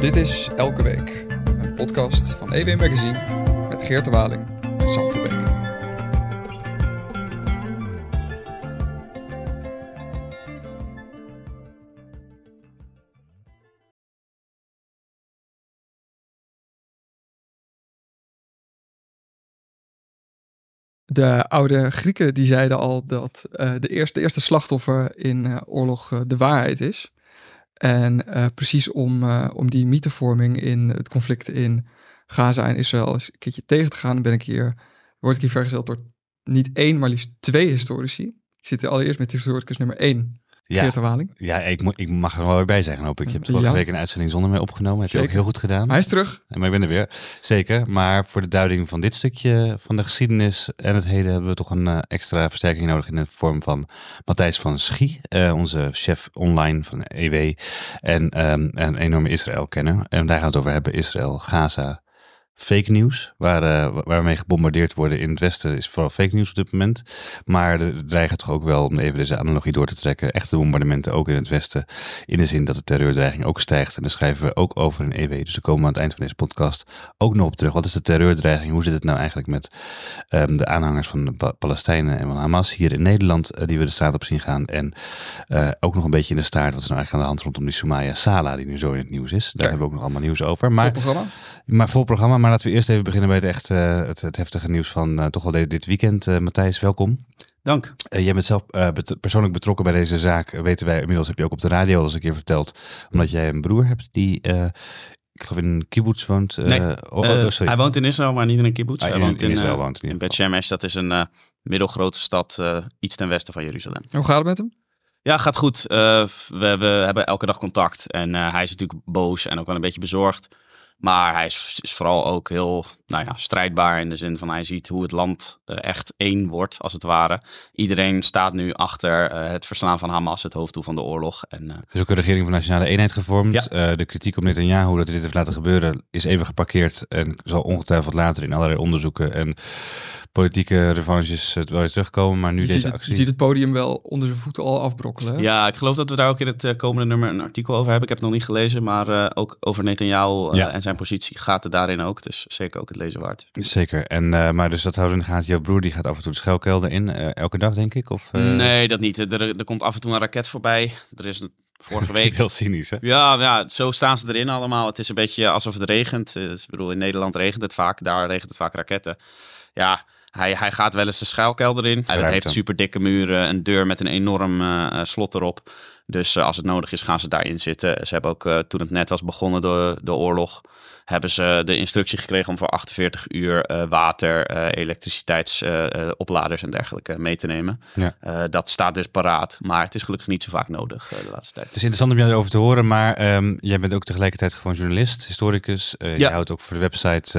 Dit is Elke Week, een podcast van EW Magazine met Geert de Waling en Sam Verbeek. De oude Grieken die zeiden al dat uh, de, eerste, eerste slachtoffer in uh, oorlog uh, de waarheid is. En precies om, om die mythevorming in het conflict in Gaza en Israël een keertje tegen te gaan, ben ik hier, word ik hier vergezeld door niet één, maar liefst twee historici. Ik zit allereerst met historicus nummer één, ja. Geert de Waling. Ja, ik, ik mag er wel weer bij zijn, hoop ik. Je hebt vorige Ja. week een uitzending zonder mij opgenomen. Heb je ook heel goed gedaan. Hij is terug. Maar ik ben er weer, zeker. Maar voor de duiding van dit stukje van de geschiedenis en het heden hebben we toch een eh, extra versterking nodig in de vorm van Matthijs van Schie, eh, onze chef online van EW en ehm, een enorme Israël-kenner. En daar gaan we het over hebben, Israël, Gaza, fake nieuws, waar, eh, waar we mee gebombardeerd worden in het Westen, is vooral fake nieuws op dit moment. Maar er dreigen toch ook wel, om even deze analogie door te trekken, echte bombardementen ook in het Westen. In de zin dat de terreurdreiging ook stijgt. En daar schrijven we ook over in EW. Dus daar komen we aan het eind van deze podcast ook nog op terug. Wat is de terreurdreiging? Hoe zit het nou eigenlijk met ehm, de aanhangers van de Pa- Palestijnen en van Hamas hier in Nederland, eh, die we de straat op zien gaan? En eh, ook nog een beetje in de staart, wat is nou eigenlijk aan de hand rondom die Soumaya Sala, die nu zo in het nieuws is. Daar hebben we ook nog allemaal nieuws over. Maar, Maar programma. maar vol programma, maar laten we eerst even beginnen bij het, echt, eh, het, het heftige nieuws van eh, toch wel de- dit weekend. Eh, Matthijs, welkom. Dank. Eh, jij bent zelf eh, bet- persoonlijk betrokken bij deze zaak. Weten wij inmiddels, heb je ook op de radio al eens een keer verteld. Omdat jij een broer hebt die, eh, ik geloof in een kibbutz woont. eh, Nee, oh, oh, oh, sorry. Hij woont in Israël, maar niet in een kibbutz. Ah, hij in- woont in Israël eh, woont in in ieder Bet Shemesh. Dat is een eh, middelgrote stad eh, iets ten westen van Jeruzalem. Hoe gaat het met hem? Ja, gaat goed. Eh, we, we hebben elke dag contact. En eh, hij is natuurlijk boos en ook wel een beetje bezorgd. Maar hij is, is vooral ook heel nou ja, strijdbaar in de zin van hij ziet hoe het land eh, echt één wordt, als het ware. Iedereen staat nu achter eh, het verslaan van Hamas, het hoofddoel van de oorlog. En eh, Er is ook een regering van Nationale Eenheid gevormd. Ja. Eh, de kritiek op Netanyahu dat hij dit heeft laten gebeuren is even geparkeerd. En zal ongetwijfeld later in allerlei onderzoeken en politieke revanches het wel eens terugkomen. Maar nu Je deze ziet, het, actie. je ziet het podium wel onder zijn voeten al afbrokkelen. hè? Ja, ik geloof dat we daar ook in het komende nummer een artikel over hebben. Ik heb het nog niet gelezen, maar eh, ook over Netanyahu Ja. en zijn positie gaat het daarin ook. Dus zeker ook het lezen waard. Zeker. En, eh, maar dus dat houden in de gaten. Jouw broer die gaat af en toe de schuilkelder in. eh, elke dag denk ik? Of, eh, nee, dat niet. Er, er komt af en toe een raket voorbij. Er is een- vorige week... Heel cynisch hè? Ja, ja, zo staan ze erin allemaal. Het is een beetje alsof het regent. Dus ik bedoel, in Nederland regent het vaak. Daar regent het vaak raketten. Ja, hij, hij gaat wel eens de schuilkelder in. Hij heeft super dikke muren, een deur met een enorm slot erop. Dus eh, als het nodig is, gaan ze daarin zitten. Ze hebben ook, eh, toen het net was begonnen, de, de oorlog, hebben ze de instructie gekregen om voor 48 uur eh, water, elektriciteitsopladers en dergelijke mee te nemen. Ja. Dat staat dus paraat. Maar het is gelukkig niet zo vaak nodig de laatste tijd. Het is interessant om jou erover te horen, maar ehm, jij bent ook tegelijkertijd gewoon journalist, historicus. Eh, Je Ja. houdt ook voor de website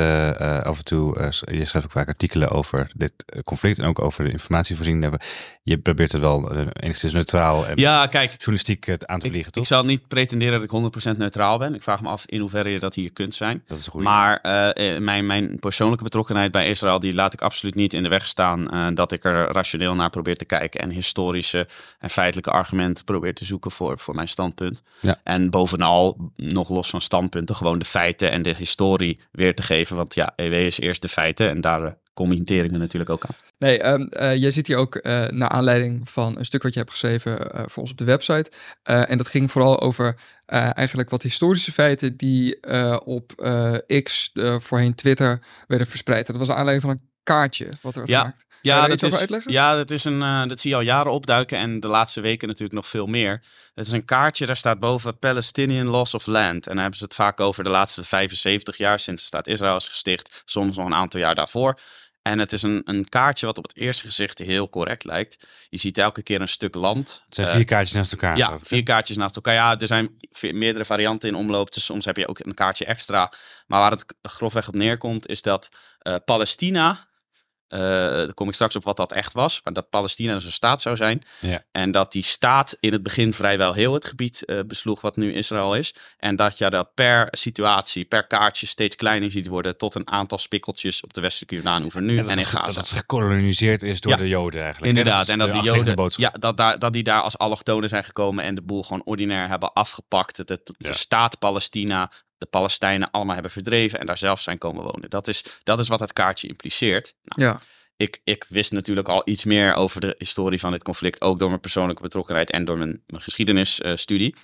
af en toe, je schrijft ook vaak artikelen over dit conflict en ook over de informatievoorziening. hebben. Je probeert het wel enigszins neutraal en Ja, kijk, journalistiek eh, aan te Ik, vliegen, ik toch? zal niet pretenderen dat ik 100% neutraal ben. Ik vraag me af in hoeverre je dat hier kunt zijn. Dat is. Maar eh, eh, mijn, mijn persoonlijke betrokkenheid bij Israël, die laat ik absoluut niet in de weg staan. dat ik er rationeel naar probeer te kijken en historische en feitelijke argumenten probeer te zoeken voor, voor mijn standpunt. Ja. En bovenal, nog los van standpunten, gewoon de feiten en de historie weer te geven. Want ja, EW is eerst de feiten en daar commentering er natuurlijk ook aan. Nee, ehm, eh, jij zit hier ook eh, naar aanleiding van een stuk wat je hebt geschreven eh, voor ons op de website. En dat ging vooral over eigenlijk wat historische feiten die op X, voorheen Twitter, werden verspreid. Dat was aanleiding van een kaartje wat er Ja, gemaakt. Ja, daar dat is, uitleggen? ja, dat is een, dat zie je al jaren opduiken en de laatste weken natuurlijk nog veel meer. Het is een kaartje, daar staat boven Palestinian Loss of Land. En dan hebben ze het vaak over de laatste 75 jaar sinds de staat Israël is gesticht, soms nog een aantal jaar daarvoor. En het is een, een kaartje wat op het eerste gezicht heel correct lijkt. Je ziet elke keer een stuk land. het zijn Eh, vier kaartjes naast elkaar. ja, vier kaartjes naast elkaar. Ja, er zijn meerdere varianten in omloop. Dus soms heb je ook een kaartje extra. Maar waar het grofweg op neerkomt, is dat eh, Palestina. Eh daar kom ik straks op wat dat echt was. Maar dat Palestina dus een staat zou zijn. Ja. En dat die staat in het begin vrijwel heel het gebied eh, besloeg wat nu Israël is. En dat je dat per situatie, per kaartje steeds kleiner ziet worden. Tot een aantal spikkeltjes op de westelijke Jordaanoever nu En en, dat, in Gaza. dat het gekoloniseerd is door Ja. de Joden eigenlijk. Inderdaad, is en dat die Joden, ja, dat, daar, dat die daar als allochtonen zijn gekomen en de boel gewoon ordinair hebben afgepakt. Het- de Ja. staat Palestina de Palestijnen allemaal hebben verdreven en daar zelf zijn komen wonen. Dat is, dat is wat het kaartje impliceert. Nou, Ja, ik, ik wist natuurlijk al iets meer over de historie van dit conflict, ook door mijn persoonlijke betrokkenheid en door mijn, mijn geschiedenisstudie.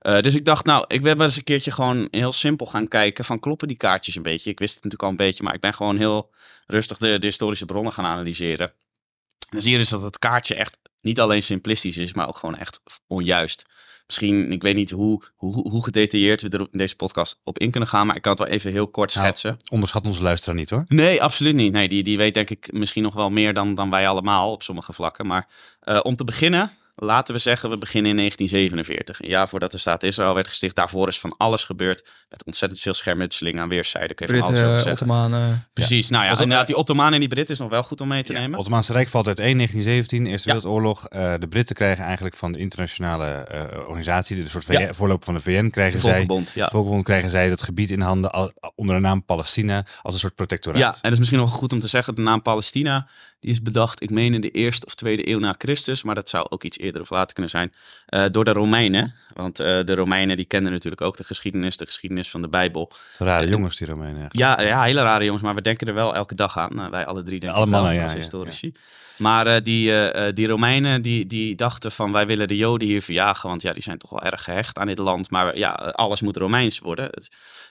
Eh, dus ik dacht, nou, ik ben wel eens een keertje gewoon heel simpel gaan kijken van kloppen die kaartjes een beetje. Ik wist het natuurlijk al een beetje, maar ik ben gewoon heel rustig de, de historische bronnen gaan analyseren. En dan zie je dus dat het kaartje echt niet alleen simplistisch is, maar ook gewoon echt onjuist. Misschien, ik weet niet hoe, hoe, hoe gedetailleerd we er in deze podcast op in kunnen gaan, maar ik kan het wel even heel kort Nou, schetsen. Onderschat onze luisteraar niet hoor. Nee, absoluut niet. Nee, die, die weet denk ik misschien nog wel meer dan, dan wij allemaal op sommige vlakken. Maar eh, om te beginnen, laten we zeggen, we beginnen in 1947. Een jaar voordat de staat Israël werd gesticht. Daarvoor is van alles gebeurd. Met ontzettend veel schermutseling aan weerszijden. Kun je van alles over Britten. Ottomanen. Precies. Nou ja, inderdaad, die Ottomanen en die Britten is nog wel goed om mee te nemen. Het Ottomaanse Rijk valt uit 1, 1917, Eerste Ja. Wereldoorlog. Eh, de Britten krijgen eigenlijk van de internationale eh, organisatie, de soort VN, Ja. voorloper van de VN, de krijgen zij, Volkenbond. Ja. de Volkenbond krijgen zij dat gebied in handen al- onder de naam Palestina als een soort protectoraat. Ja, en dat is misschien nog goed om te zeggen, de naam Palestina, die is bedacht, ik meen in de eerste of tweede eeuw na Christus, maar dat zou ook iets eerder of later kunnen zijn, eh, door de Romeinen. Want eh, de Romeinen die kenden natuurlijk ook de geschiedenis, de geschiedenis van de Bijbel. Rare jongens die Romeinen. Ja, ja, hele rare jongens, maar we denken er wel elke dag aan. Eh, wij alle drie denken alle er wel mannen, ja, als ja, historici. Maar eh, die, die Romeinen die, die dachten van wij willen de Joden hier verjagen, want ja, die zijn toch wel erg gehecht aan dit land. Maar ja, alles moet Romeins worden.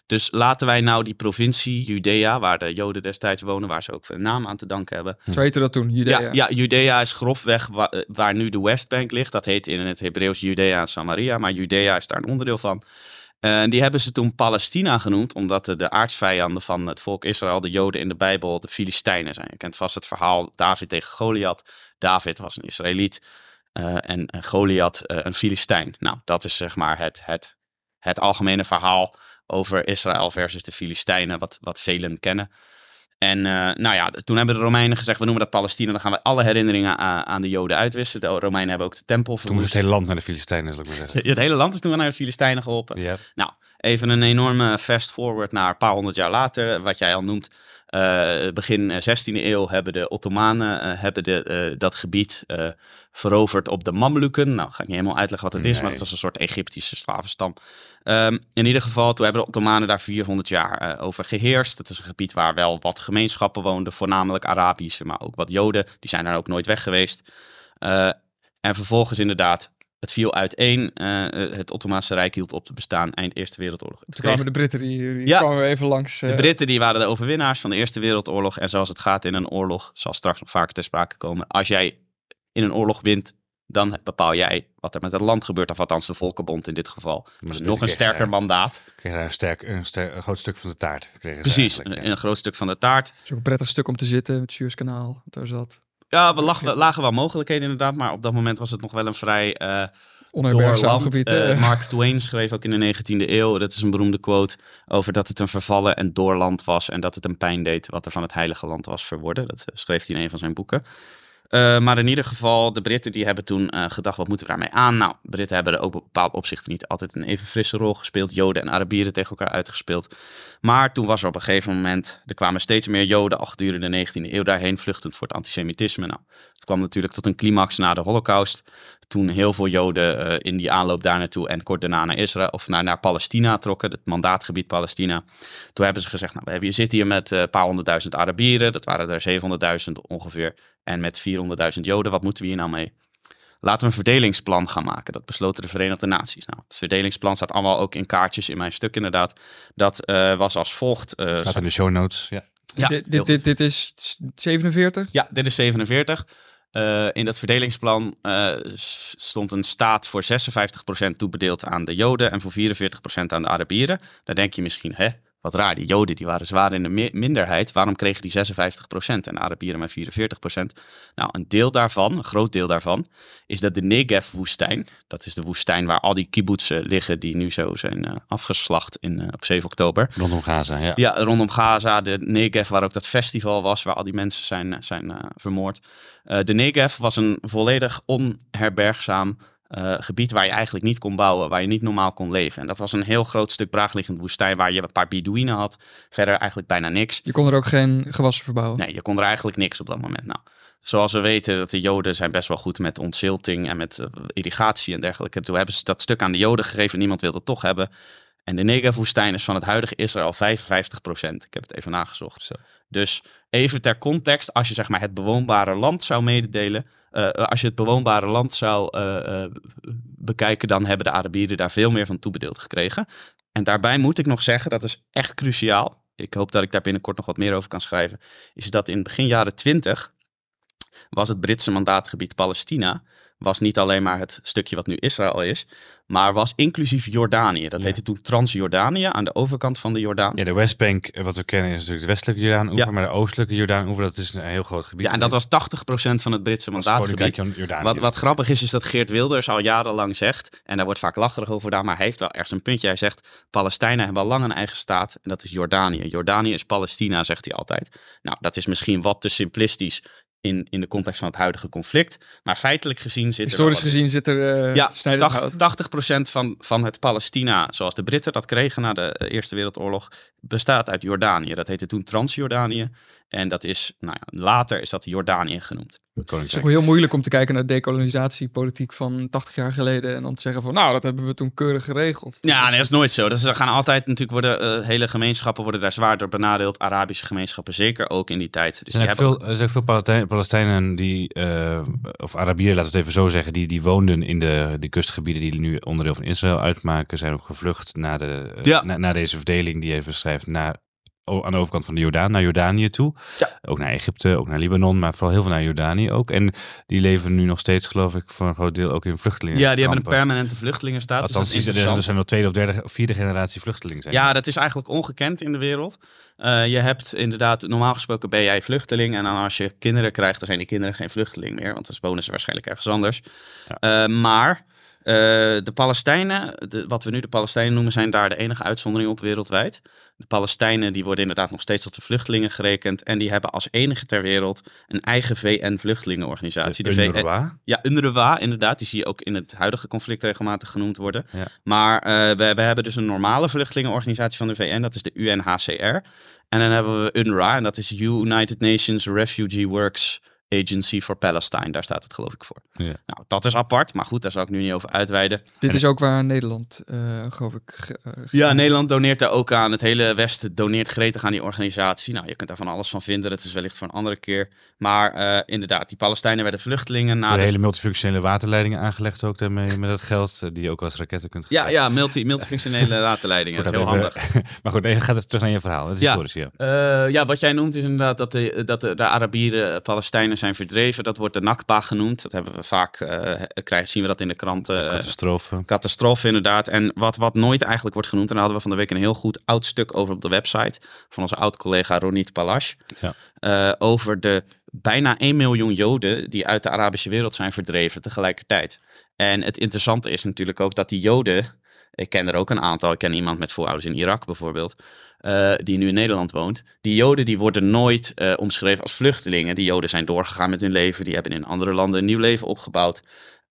Dus laten wij nou die provincie Judea, waar de Joden destijds wonen, waar ze ook een naam aan te danken hebben. Zo heette dat toen, Judea. Ja, ja, Judea is grofweg wa- waar nu de Westbank ligt. Dat heet in het Hebreeuws Judea en Samaria, maar Judea is daar een onderdeel van. Eh, En die hebben ze toen Palestina genoemd, omdat de, de aardsvijanden van het volk Israël, de Joden in de Bijbel, de Filistijnen zijn. Je kent vast het verhaal David tegen Goliath. David was een Israëliet eh, en, en Goliath eh, een Filistijn. Nou, dat is zeg maar het, het, het algemene verhaal over Israël versus de Filistijnen, wat, wat velen kennen. En eh, nou ja, toen hebben de Romeinen gezegd, we noemen dat Palestina, dan gaan we alle herinneringen aan, aan de Joden uitwissen. De Romeinen hebben ook de tempel Toen moest het verwoest. hele land naar de Filistijnen, zal ik maar zeggen. Het hele land is toen naar de Filistijnen geholpen. Nou, even een enorme fast forward naar een paar honderd jaar later, wat jij al noemt. Eh, begin eh, 16e eeuw hebben de Ottomanen eh, hebben de, eh, dat gebied eh, veroverd op de Mamluken. Nou, ga ik niet helemaal uitleggen wat het is, maar het was een soort Egyptische slavenstam. Ehm, in ieder geval, toen hebben de Ottomanen daar 400 jaar eh, over geheerst. Het is een gebied waar wel wat gemeenschappen woonden, voornamelijk Arabische, maar ook wat Joden. Die zijn daar ook nooit weg geweest. Eh, en vervolgens inderdaad, het viel uiteen. Eh, eh, het Ottomaanse Rijk hield op te bestaan eind Eerste Wereldoorlog. Het Toen kwamen de Britten, die, die Ja. kwamen even langs. eh, de Britten die waren de overwinnaars van de Eerste Wereldoorlog. En zoals het gaat in een oorlog, zal straks nog vaker ter sprake komen. Als jij in een oorlog wint, dan bepaal jij wat er met het land gebeurt. Of althans de Volkenbond in dit geval. Dus de nog een sterker mandaat. Kregen daar een, sterk, een, ster- een groot stuk van de taart. Kregen ze Precies, een, ja. een groot stuk van de taart. Het is ook een prettig stuk om te zitten, het Suezkanaal, daar zat. Ja, we lagen, lagen wel mogelijkheden inderdaad. Maar op dat moment was het nog wel een vrij eh Onherbergzaam gebied. Eh, eh. Mark Twain schreef ook in de 19e eeuw, dat is een beroemde quote, over dat het een vervallen en doorland was en dat het een pijn deed wat er van het heilige land was verworden. Dat schreef hij in een van zijn boeken. Eh, maar in ieder geval, de Britten die hebben toen eh, gedacht, wat moeten we daarmee aan? Nou, Britten hebben er ook op bepaald opzichten niet altijd een even frisse rol gespeeld. Joden en Arabieren tegen elkaar uitgespeeld. Maar toen was er op een gegeven moment, er kwamen steeds meer Joden al gedurende de 19e eeuw daarheen, vluchtend voor het antisemitisme. Nou, het kwam natuurlijk tot een climax na de Holocaust. Toen heel veel Joden eh, in die aanloop daar naartoe en kort daarna naar Israël of naar, naar Palestina trokken, het mandaatgebied Palestina. Toen hebben ze gezegd, nou, we hebben, je zit hier met eh, een paar honderdduizend Arabieren, dat waren er 700.000 ongeveer, en met 400.000 Joden, wat moeten we hier nou mee? Laten we een verdelingsplan gaan maken. Dat besloten de Verenigde Naties. Nou, het verdelingsplan staat allemaal ook in kaartjes in mijn stuk inderdaad. Dat eh, was als volgt. eh, Staat in de show notes. Ja. ja, dit, dit, dit is 47. ja, dit is 47. Eh, in dat verdelingsplan eh, stond een staat voor 56% toebedeeld aan de Joden en voor 44% aan de Arabieren. Dan denk je misschien, hè, wat raar, die Joden die waren zwaar in de mi- minderheid. Waarom kregen die 56% en Arabieren maar 44%? Nou, een deel daarvan, een groot deel daarvan, is dat de Negev-woestijn, dat is de woestijn waar al die kibbutzen liggen die nu zo zijn eh, afgeslacht in, eh, op 7 oktober. Rondom Gaza, ja. Ja, rondom Gaza, de Negev, waar ook dat festival was, waar al die mensen zijn, zijn eh, vermoord. Eh, de Negev was een volledig onherbergzaam eh, gebied waar je eigenlijk niet kon bouwen, waar je niet normaal kon leven. En dat was een heel groot stuk braagliggend woestijn waar je een paar Bedouinen had. Verder eigenlijk bijna niks. Je kon er ook geen gewassen verbouwen. Nee, je kon er eigenlijk niks op dat moment. Nou, zoals we weten, dat de Joden zijn best wel goed met ontzilting en met eh, irrigatie en dergelijke. Toen hebben ze dat stuk aan de Joden gegeven, niemand wilde het toch hebben. En de Negev-woestijn is van het huidige Israël 55 procent. Ik heb het even nagezocht. Zo. Dus even ter context, als je zeg maar het bewoonbare land zou mededelen, eh, als je het bewoonbare land zou eh, eh, bekijken, dan hebben de Arabieren daar veel meer van toebedeeld gekregen. En daarbij moet ik nog zeggen, dat is echt cruciaal. Ik hoop dat ik daar binnenkort nog wat meer over kan schrijven. Is dat in begin jaren 20 was het Britse mandaatgebied Palestina was niet alleen maar het stukje wat nu Israël is, maar was inclusief Jordanië. Dat Ja. heette toen Transjordanië aan de overkant van de Jordaan. Ja, de Westbank, eh, wat we kennen, is natuurlijk de westelijke Jordaan-oever, Ja. maar de oostelijke Jordaan-oever, dat is een heel groot gebied. Ja, en dat was 80% van het Britse mandaatgebied. Wat, wat grappig is, is dat Geert Wilders al jarenlang zegt, en daar wordt vaak lacherig over gedaan, maar hij heeft wel ergens een puntje. Hij zegt, Palestijnen hebben al lang een eigen staat, en dat is Jordanië. Jordanië is Palestina, zegt hij altijd. Nou, dat is misschien wat te simplistisch in, in de context van het huidige conflict, maar feitelijk gezien zit Historisch er gezien zit er uh, ja, snijdend hout. 80, 80% van, van het Palestina, zoals de Britten dat kregen na de eh, Eerste Wereldoorlog, bestaat uit Jordanië. Dat heette toen Transjordanië. En dat is, nou ja, later is dat Jordanië genoemd. Het is ook heel moeilijk om te kijken naar decolonisatiepolitiek van 80 jaar geleden en dan te zeggen van nou, dat hebben we toen keurig geregeld. Ja, nee, dat is nooit zo. Dat is, er gaan altijd natuurlijk worden, eh, hele gemeenschappen worden daar zwaar door benadeeld. Arabische gemeenschappen zeker ook in die tijd. Dus Er zijn, veel, er zijn veel Palestijn- Palestijnen die, eh, of Arabieren, laten we het even zo zeggen, die, die woonden in de, de kustgebieden die nu onderdeel van Israël uitmaken, zijn ook gevlucht naar, de, Ja. na, naar deze verdeling die even schrijft naar, aan de overkant van de Jordaan, naar Jordanië toe. Ja. Ook naar Egypte, ook naar Libanon, maar vooral heel veel naar Jordanië ook. En die leven nu nog steeds, geloof ik, voor een groot deel ook in vluchtelingen. ja, die hebben een permanente vluchtelingenstatus. Althans, dat is er zijn wel tweede of derde of vierde generatie vluchtelingen zijn. Ja, dat is eigenlijk ongekend in de wereld. Eh, je hebt inderdaad, normaal gesproken ben jij vluchteling. En dan als je kinderen krijgt, dan zijn die kinderen geen vluchteling meer. Want dan wonen ze waarschijnlijk ergens anders. Ja. Eh, maar eh, de Palestijnen, de, wat we nu de Palestijnen noemen, zijn daar de enige uitzondering op wereldwijd. De Palestijnen die worden inderdaad nog steeds tot de vluchtelingen gerekend. En die hebben als enige ter wereld een eigen VN-vluchtelingenorganisatie. de VN UNRWA. ja, UNRWA inderdaad. Die zie je ook in het huidige conflict regelmatig genoemd worden. Ja. Maar eh, we, we hebben dus een normale vluchtelingenorganisatie van de VN. Dat is de UNHCR. En dan hebben we UNRWA. En dat is United Nations Refugee Works Agency for Palestine. Daar staat het geloof ik voor. Ja. Nou, dat is apart. Maar goed, daar zal ik nu niet over uitweiden. Dit is ook waar Nederland, eh, geloof ik. eh, Ja, Nederland doneert daar ook aan. Het hele Westen doneert gretig aan die organisatie. Nou, je kunt daar van alles van vinden. Dat is wellicht voor een andere keer. Maar eh, inderdaad, die Palestijnen werden vluchtelingen. Na de de hele multifunctionele waterleidingen aangelegd ook daarmee met dat geld, die je ook als raketten kunt ja, ja, multi, multifunctionele waterleidingen. Dat is heel handig. maar goed, even, gaat het terug naar je verhaal. Het is Ja. historisch, ja. Eh, ja, wat jij noemt is inderdaad dat de, dat de, de Arabieren Palestijnen zijn verdreven. Dat wordt de Nakba genoemd. Dat hebben we vaak, eh, krijgen, zien we dat in de kranten. Catastrofe. catastrofe inderdaad. En wat, wat nooit eigenlijk wordt genoemd, en daar hadden we van de week een heel goed oud stuk over op de website van onze oud-collega Ronit Palash. Ja. Eh, over de bijna 1 miljoen Joden die uit de Arabische wereld zijn verdreven tegelijkertijd. En het interessante is natuurlijk ook dat die Joden, ik ken er ook een aantal, ik ken iemand met voorouders in Irak bijvoorbeeld, eh, die nu in Nederland woont. Die Joden die worden nooit eh, omschreven als vluchtelingen. Die Joden zijn doorgegaan met hun leven, die hebben in andere landen een nieuw leven opgebouwd.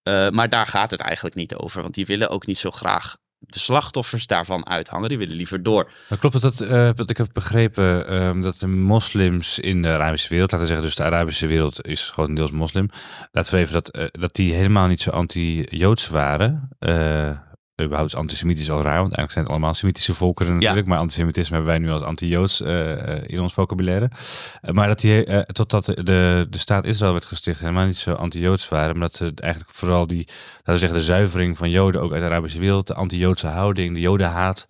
Eh, maar daar gaat het eigenlijk niet over, want die willen ook niet zo graag de slachtoffers daarvan uithangen. Die willen liever door. Maar klopt dat, wat ik heb begrepen, ehm, dat de moslims in de Arabische wereld, laten we zeggen, dus de Arabische wereld is grotendeels moslim, laten we even dat, dat die helemaal niet zo anti-Joods waren. Überhaupt is antisemitisch al raar, want eigenlijk zijn het allemaal Semitische volkeren natuurlijk, maar antisemitisme hebben wij nu als anti-Joods eh, eh, in ons vocabulaire. Eh, maar dat die, eh, totdat de, de, staat Israël werd gesticht, helemaal niet zo anti-Joods waren, maar dat ze eigenlijk vooral die, laten we zeggen, de zuivering van Joden ook uit de Arabische wereld, de anti-Joodse houding, de Jodenhaat,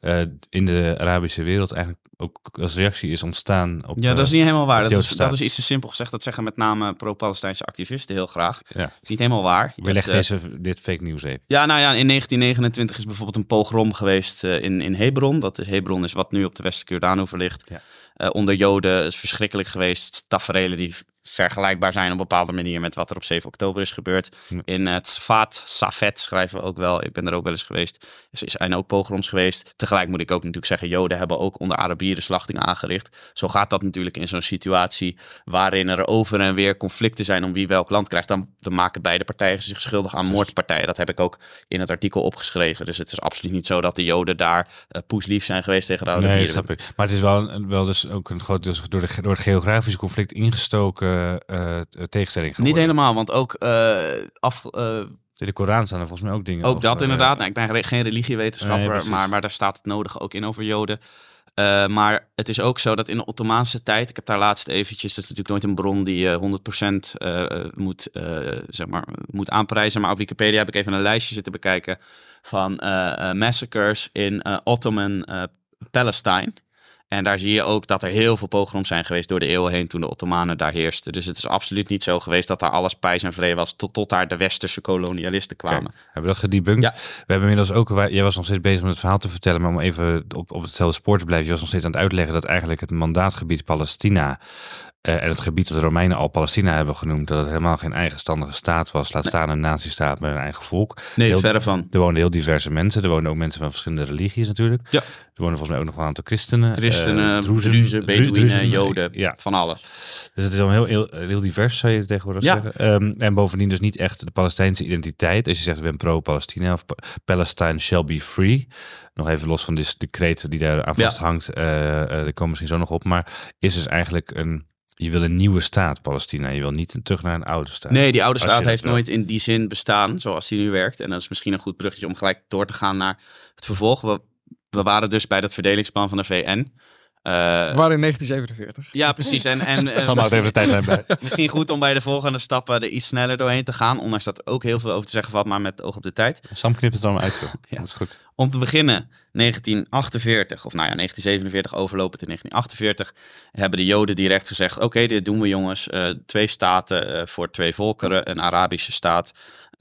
eh, in de Arabische wereld eigenlijk ook als reactie is ontstaan op... Ja, dat is eh, niet helemaal waar. Dat is, Joodse dat is iets te simpel gezegd. Dat zeggen met name pro-Palestijnse activisten heel graag. ja. Dat is niet helemaal waar. Je hebt, eh, deze, dit fake nieuws even. Ja, nou ja, in 1929 is bijvoorbeeld een pogrom geweest eh, in, in Hebron. Dat is, Hebron is wat nu op de westelijke Jordaanoever ligt. Ja. Onder Joden is verschrikkelijk geweest. Taferelen die vergelijkbaar zijn op een bepaalde manier met wat er op 7 oktober is gebeurd. In het Tzfat, Safed schrijven we ook wel. Ik ben er ook wel eens geweest. Er zijn ook pogroms geweest. Tegelijk moet ik ook natuurlijk zeggen, Joden hebben ook onder Arabieren slachtingen aangericht. Zo gaat dat natuurlijk in zo'n situatie waarin er over en weer conflicten zijn om wie welk land krijgt. Dan, dan maken beide partijen zich schuldig aan moordpartijen. Dat heb ik ook in het artikel opgeschreven. Dus het is absoluut niet zo dat de Joden daar eh, poeslief zijn geweest tegen de Nee, Arabieren. snap ik. Maar het is wel, wel dus ook een groot dus door, de, door het geografische conflict ingestoken eh, tegenstelling Niet geworden. helemaal, want ook eh, af, eh, In de Koran staan er volgens mij ook dingen Ook over, dat eh, inderdaad. Nou, ik ben geen religiewetenschapper, Nee, maar, maar daar staat het nodige ook in over Joden. Eh, maar het is ook zo dat in de Ottomaanse tijd, ik heb daar laatst eventjes, dat is natuurlijk nooit een bron die je 100% eh, eh, moet, eh, zeg maar, moet aanprijzen, maar op Wikipedia heb ik even een lijstje zitten bekijken van eh, eh, massacres in eh, Ottoman eh, Palestine. En daar zie je ook dat er heel veel pogroms zijn geweest door de eeuwen heen toen de Ottomanen daar heersten. Dus het is absoluut niet zo geweest dat daar alles pijs en vrede was tot, tot daar de westerse kolonialisten kwamen. Kijk, hebben we dat gedebunked? Ja. We hebben inmiddels ook, jij was nog steeds bezig met het verhaal te vertellen, maar om even op, op hetzelfde spoor te blijven, je was nog steeds aan het uitleggen dat eigenlijk het mandaatgebied Palestina en het gebied dat de Romeinen al Palestina hebben genoemd, dat het helemaal geen eigenstandige staat was, laat staan een nazistaat met een eigen volk. Nee, Heel- verre van. Er woonden heel diverse mensen, er woonden ook mensen van verschillende religies natuurlijk. Ja. Er woonden volgens mij ook nog wel een aantal christenen. Christenen, eh, Druzen, Druzen, Dru- Beduïnen, Druzen, Joden, Ja, van alles. dus het is al heel, heel, heel divers, zou je tegenwoordig Ja. zeggen. Ehm, en bovendien dus niet echt de Palestijnse identiteit. Als je zegt, ik ben pro-Palestina of Pa- Palestine shall be free. Nog even los van dit decreet die daar aan Ja. vasthangt. eh eh, daar komen we misschien zo nog op. Maar is dus eigenlijk een... Je wil een nieuwe staat, Palestina. Je wil niet terug naar een oude staat. Nee, die oude staat heeft nooit in die zin bestaan zoals die nu werkt. En dat is misschien een goed bruggetje om gelijk door te gaan naar het vervolg. We, we waren dus bij dat verdelingsplan van de VN. Eh, We waren in 1947. ja, precies. En, en eh, Sam houdt even de tijdlijn bij. misschien goed om bij de volgende stappen er iets sneller doorheen te gaan. Ondanks dat er ook heel veel over te zeggen valt, maar met oog op de tijd. Sam knipt het allemaal uit, joh. Ja. Dat is goed. Om te beginnen, 1948, of nou ja, 1947 overlopend in 1948, hebben de Joden direct gezegd: Oké, dit doen we jongens. Eh, twee staten eh, voor twee volkeren: een Arabische staat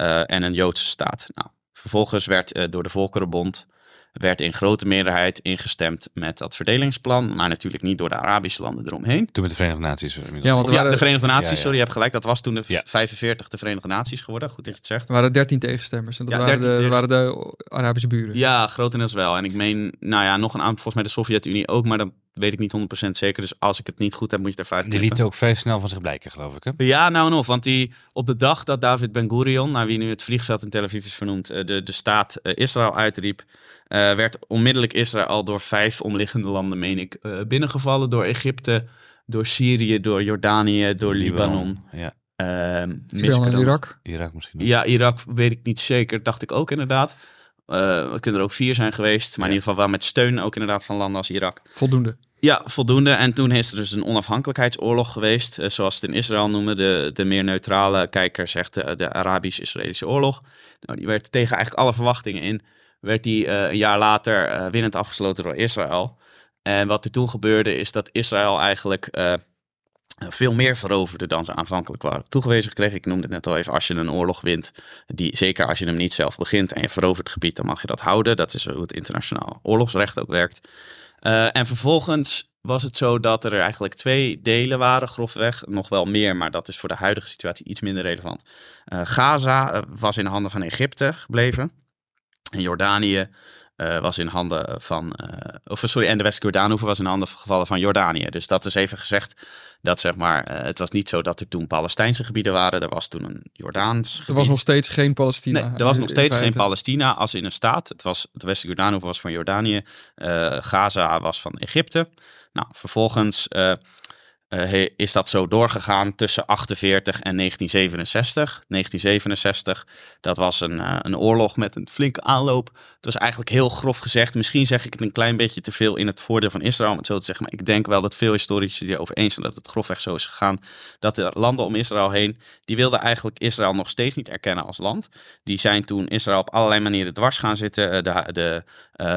eh, en een Joodse staat. Nou, vervolgens werd eh, door de Volkerenbond werd in grote meerderheid ingestemd met dat verdelingsplan, maar natuurlijk niet door de Arabische landen eromheen. Toen met de Verenigde Naties. eh, inmiddels. Ja, want Of ja, de Verenigde Naties, Ja, ja. sorry, je hebt gelijk. Dat was toen de Ja. 45 de Verenigde Naties geworden. Goed dat je het zegt. er waren 13 tegenstemmers. En dat Ja, waren, 13 de, waren de Arabische buren. Ja, grotendeels wel. En ik meen, nou ja, nog een aantal, volgens mij de Sovjet-Unie ook, maar dat weet ik niet 100% zeker. Dus als ik het niet goed heb, moet je het eruit Die lieten ook vrij snel van zich blijken, geloof ik. Hè? Ja, nou en of. Want die, op de dag dat David Ben-Gurion, naar wie nu het vliegveld in Tel Aviv is vernoemd, eh, de, de staat eh, Israël uitriep, eh, werd onmiddellijk Israël door vijf omliggende landen, meen ik, eh, binnengevallen. Door Egypte, door Syrië, door Jordanië, door Libanon. Ja, Ehm, er en dan- Irak. Irak misschien. ook. Ja, Irak weet ik niet zeker. Dacht ik ook inderdaad. Eh, er kunnen er ook vier zijn geweest. Maar in ieder geval wel met steun ook inderdaad van landen als Irak. Voldoende. Ja, voldoende. En toen is er dus een onafhankelijkheidsoorlog geweest. eh, zoals het in Israël noemen. De, de meer neutrale kijker zegt de, de Arabisch-Israëlische oorlog. Nou, die werd tegen eigenlijk alle verwachtingen in. Werd die eh, een jaar later eh, winnend afgesloten door Israël. En wat er toen gebeurde is dat Israël eigenlijk eh, veel meer veroverde dan ze aanvankelijk waren toegewezen gekregen. Ik noemde het net al even, als je een oorlog wint, die, zeker als je hem niet zelf begint en je verovert het gebied, dan mag je dat houden. Dat is hoe het internationaal oorlogsrecht ook werkt. Eh, en vervolgens was het zo dat er eigenlijk twee delen waren, grofweg. Nog wel meer, maar dat is voor de huidige situatie iets minder relevant. Eh, Gaza eh, was in handen van Egypte gebleven. En Jordanië was in handen van, of sorry, en de West-Jordaanhoever was in handen gevallen van Jordanië. Dus dat is even gezegd dat zeg maar, eh, het was niet zo dat er toen Palestijnse gebieden waren. Er was toen een Jordaans gebied. Er was nog steeds geen Palestina. Nee, er was nog steeds geen. Palestina als in een staat. Het was, de West-Jordaanhoever was van Jordanië. eh, Gaza was van Egypte. Nou, vervolgens eh, is dat zo doorgegaan tussen 48 en 1967. 1967, dat was een, eh, een oorlog met een flinke aanloop. Het was eigenlijk heel grof gezegd. Misschien zeg ik het een klein beetje te veel in het voordeel van Israël, het zo te zeggen. Maar ik denk wel dat veel historici erover eens zijn dat het grofweg zo is gegaan. Dat de landen om Israël heen, die wilden eigenlijk Israël nog steeds niet erkennen als land. Die zijn toen Israël op allerlei manieren dwars gaan zitten. Eh, De, de,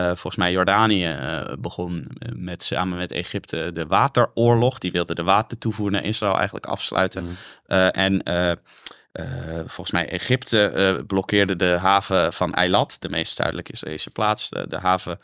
volgens mij Jordanië begon met, samen met Egypte de wateroorlog. Die wilde de watertoevoer naar Israël eigenlijk afsluiten. Mhm. Eh, en eh, eh, volgens mij Egypte blokkeerde de haven van Eilat, de meest zuidelijke Israëlische plaats, de, de haven.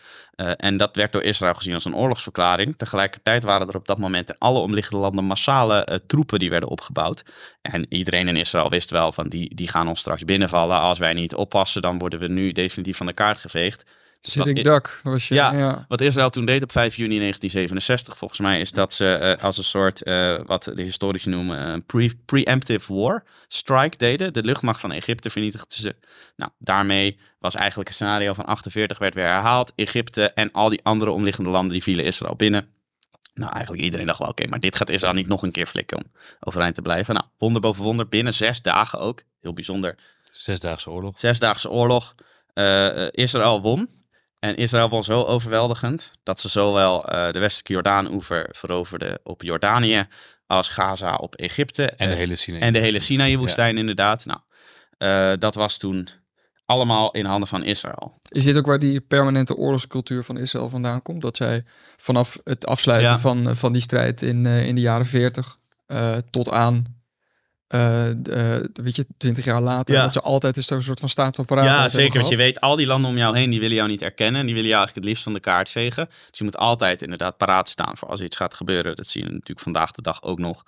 En dat werd door Israël gezien als een oorlogsverklaring. Tegelijkertijd waren er op dat moment in alle omliggende landen massale troepen die werden opgebouwd. En iedereen in Israël wist wel van die, die gaan ons straks binnenvallen. Als wij niet oppassen, dan worden we nu definitief van de kaart geveegd. Sitting Wat- Duck was je. Ja. Ja. Wat Israël toen deed op 5 juni 1967, volgens mij, is dat ze eh, als een soort, eh, wat de historici noemen, een pre preemptive war strike deden. De luchtmacht van Egypte vernietigden ze. Nou, daarmee was eigenlijk het scenario van 48 werd weer herhaald. Egypte en al die andere omliggende landen die vielen Israël binnen. Nou, eigenlijk iedereen dacht wel, oké, maar dit gaat Israël niet nog een keer flikken om overeind te blijven. Nou, wonder boven wonder, binnen zes dagen ook, heel bijzonder, Zesdaagse oorlog. Zesdaagse oorlog. Eh, eh, Israël won. En Israël won zo overweldigend dat ze zowel eh, de westelijke Jordaan-oever veroverden op Jordanië als Gaza op Egypte. En de Eh, hele Sinaï. en de hele Sinaï-woestijn inderdaad. Nou, eh, dat was toen allemaal in handen van Israël. Is dit ook waar die permanente oorlogscultuur van Israël vandaan komt? Dat zij vanaf het afsluiten Ja. van, van die strijd in, eh, in de jaren 40 eh, tot aan, eh, de, eh, weet je, 20 jaar later, Ja. dat ze altijd is een soort van staat van paraatheid Ja, zeker. Want je weet, al die landen om jou heen, die willen jou niet erkennen. Die willen jou eigenlijk het liefst van de kaart vegen. Dus je moet altijd inderdaad paraat staan voor als iets gaat gebeuren. Dat zie je natuurlijk vandaag de dag ook nog.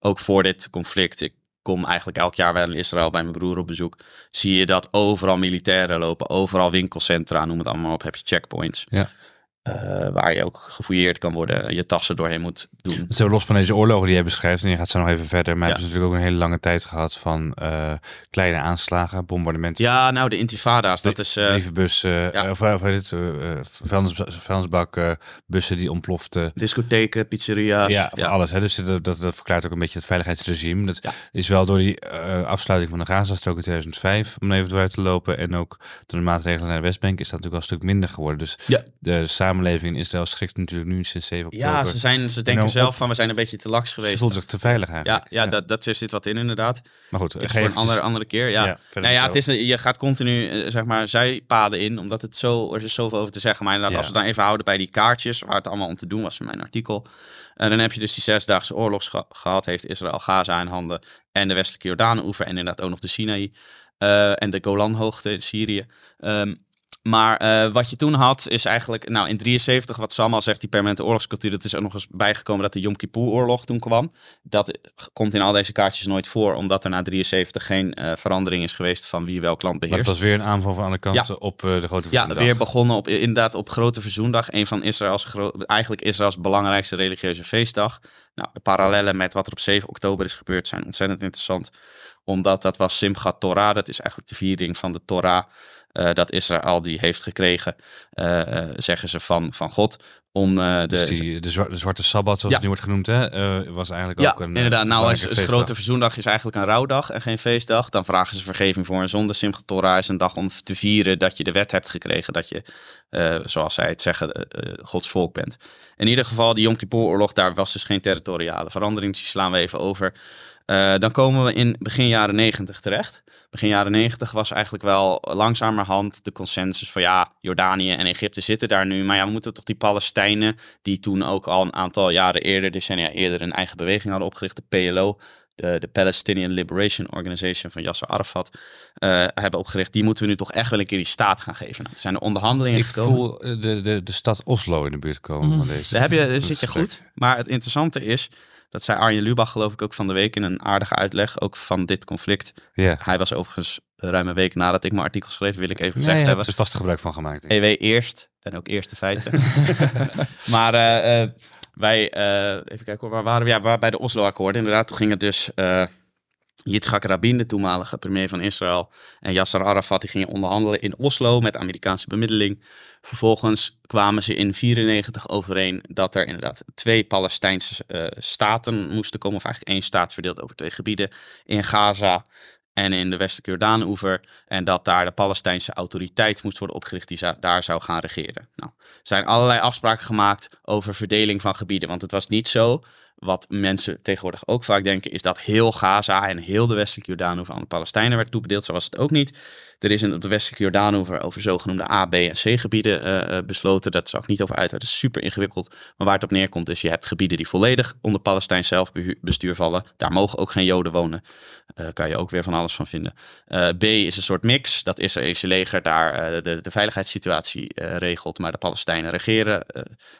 Ook voor dit conflict. Ik kom eigenlijk elk jaar wel in Israël bij mijn broer op bezoek. Zie je dat overal militairen lopen. Overal winkelcentra, noem het allemaal op. Heb je checkpoints. Ja. Eh, waar je ook gefouilleerd kan worden. Je tassen doorheen moet doen. Zijn los van deze oorlogen die jij beschrijft, en je gaat zo nog even verder, maar Ja. hebben ze natuurlijk ook een hele lange tijd gehad van eh, kleine aanslagen, bombardementen, Ja, nou de intifada's. Dat is... eh, brievenbussen, ja. of, of het, bussen die ontploften. discotheken, pizzeria's. Ja, alles. Hè? Dus dat, dat, dat verklaart ook een beetje het veiligheidsregime. Dat is wel door die afsluiting van de Gazastrook in 2005, om even eruit te lopen, en ook door de maatregelen naar de Westbank, is dat natuurlijk wel een stuk minder geworden. Dus Ja. de samenleving in Israël schrikt natuurlijk nu sinds 7 oktober. Ja, ze, zijn, ze denken zelf van we zijn een beetje te laks Ze geweest. voelt zich te veilig ja, ja, Dat, dat zit wat in inderdaad. Maar goed, geef voor een andere, andere keer. Ja. Nou ja, het is, je gaat continu eh, zeg maar zijpaden in, omdat het zo, er is zoveel over te zeggen. Maar inderdaad, als we dan even houden bij die kaartjes, waar het allemaal om te doen was in mijn artikel. En dan heb je dus die zesdaagse oorlog geha- gehad, heeft Israël Gaza in handen en de westelijke Jordaanoever en inderdaad ook nog de Sinaï eh, en de Golanhoogte in Syrië. Ehm, maar eh, wat je toen had, is eigenlijk, nou in 73, wat Sam al zegt, die permanente oorlogscultuur, dat is ook nog eens bijgekomen dat de Yom Kippur-oorlog toen kwam. Dat komt in al deze kaartjes nooit voor, omdat er na 73 geen eh, verandering is geweest van wie welk land Maar beheerst. het was weer een aanval van alle kanten op eh, de grote Ja, Verzoendag. weer begonnen op, inderdaad op Grote Verzoendag. Een van Israëls, eigenlijk Israëls belangrijkste religieuze feestdag. Nou, de parallellen met wat er op 7 oktober is gebeurd zijn ontzettend interessant. Omdat dat was Simchat Torah. Dat is eigenlijk de viering van de Torah. Eh, dat Israël die heeft gekregen, eh, eh, zeggen ze, van, van God. Om de, Dus die, de, zwa- de Zwarte Sabbat, zoals Ja. het nu wordt genoemd, hè, was eigenlijk ja, ook een... inderdaad. Nou, is. Grote Verzoendag is eigenlijk een rouwdag en geen feestdag. Dan vragen ze vergeving voor een zonde. Simchat Torah is een dag om te vieren dat je de wet hebt gekregen. Dat je, zoals zij het zeggen, Gods volk bent. In ieder geval, die Yom Kippur-oorlog, daar was dus geen territoriale verandering. Dus die slaan we even over. Eh, dan komen we in begin jaren negentig terecht. Begin jaren negentig was eigenlijk wel langzamerhand de consensus van ja, Jordanië en Egypte zitten daar nu. Maar ja, we moeten toch die Palestijnen, die toen ook al een aantal jaren eerder, decennia eerder, een eigen beweging hadden opgericht, de PLO, de, de Palestinian Liberation Organization van Yasser Arafat, eh, hebben opgericht. Die moeten we nu toch echt wel een keer die staat gaan geven. Nou, er zijn de onderhandelingen Ik gekomen. voel eh, de, de, de stad Oslo in de buurt komen van deze. Daar, heb je, zit je goed. Maar het interessante is, dat zei Arjen Lubach geloof ik ook van de week in een aardige uitleg, ook van dit conflict. Hij was overigens ruim een week nadat ik mijn artikel schreef, wil ik even Nee, gezegd hebt hebben. er vast gebruik van gemaakt. EW eerst en ook eerste feiten. maar eh, eh, wij, eh, even kijken hoor, waar waren we? Ja, waren bij de Oslo-akkoorden. Inderdaad, toen ging het dus... Yitzhak Rabin, de toenmalige premier van Israël, en Yasser Arafat, die gingen onderhandelen in Oslo met Amerikaanse bemiddeling. Vervolgens kwamen ze in 94 overeen dat er inderdaad twee Palestijnse eh, staten moesten komen, of eigenlijk één staat verdeeld over twee gebieden, in Gaza en in de westelijke Jordaanoever. En dat daar de Palestijnse autoriteit moest worden opgericht die daar zou gaan regeren. Nou, er zijn allerlei afspraken gemaakt over verdeling van gebieden. Want het was niet zo, wat mensen tegenwoordig ook vaak denken, is dat heel Gaza en heel de westelijke Jordaanoever aan de Palestijnen werd toebedeeld. Zo was het ook niet. Er is in, op de westelijke Jordaanoever over zogenoemde A, B en C gebieden eh, eh, besloten. Dat zou ik niet over uit. Dat is super ingewikkeld. Maar waar het op neerkomt is, je hebt gebieden die volledig onder Palestijns zelfbestuur vallen. Daar mogen ook geen Joden wonen. Eh kan je ook weer van alles van vinden. B is een soort mix. Dat Israëlische leger daar de, de veiligheidssituatie regelt. Maar de Palestijnen regeren.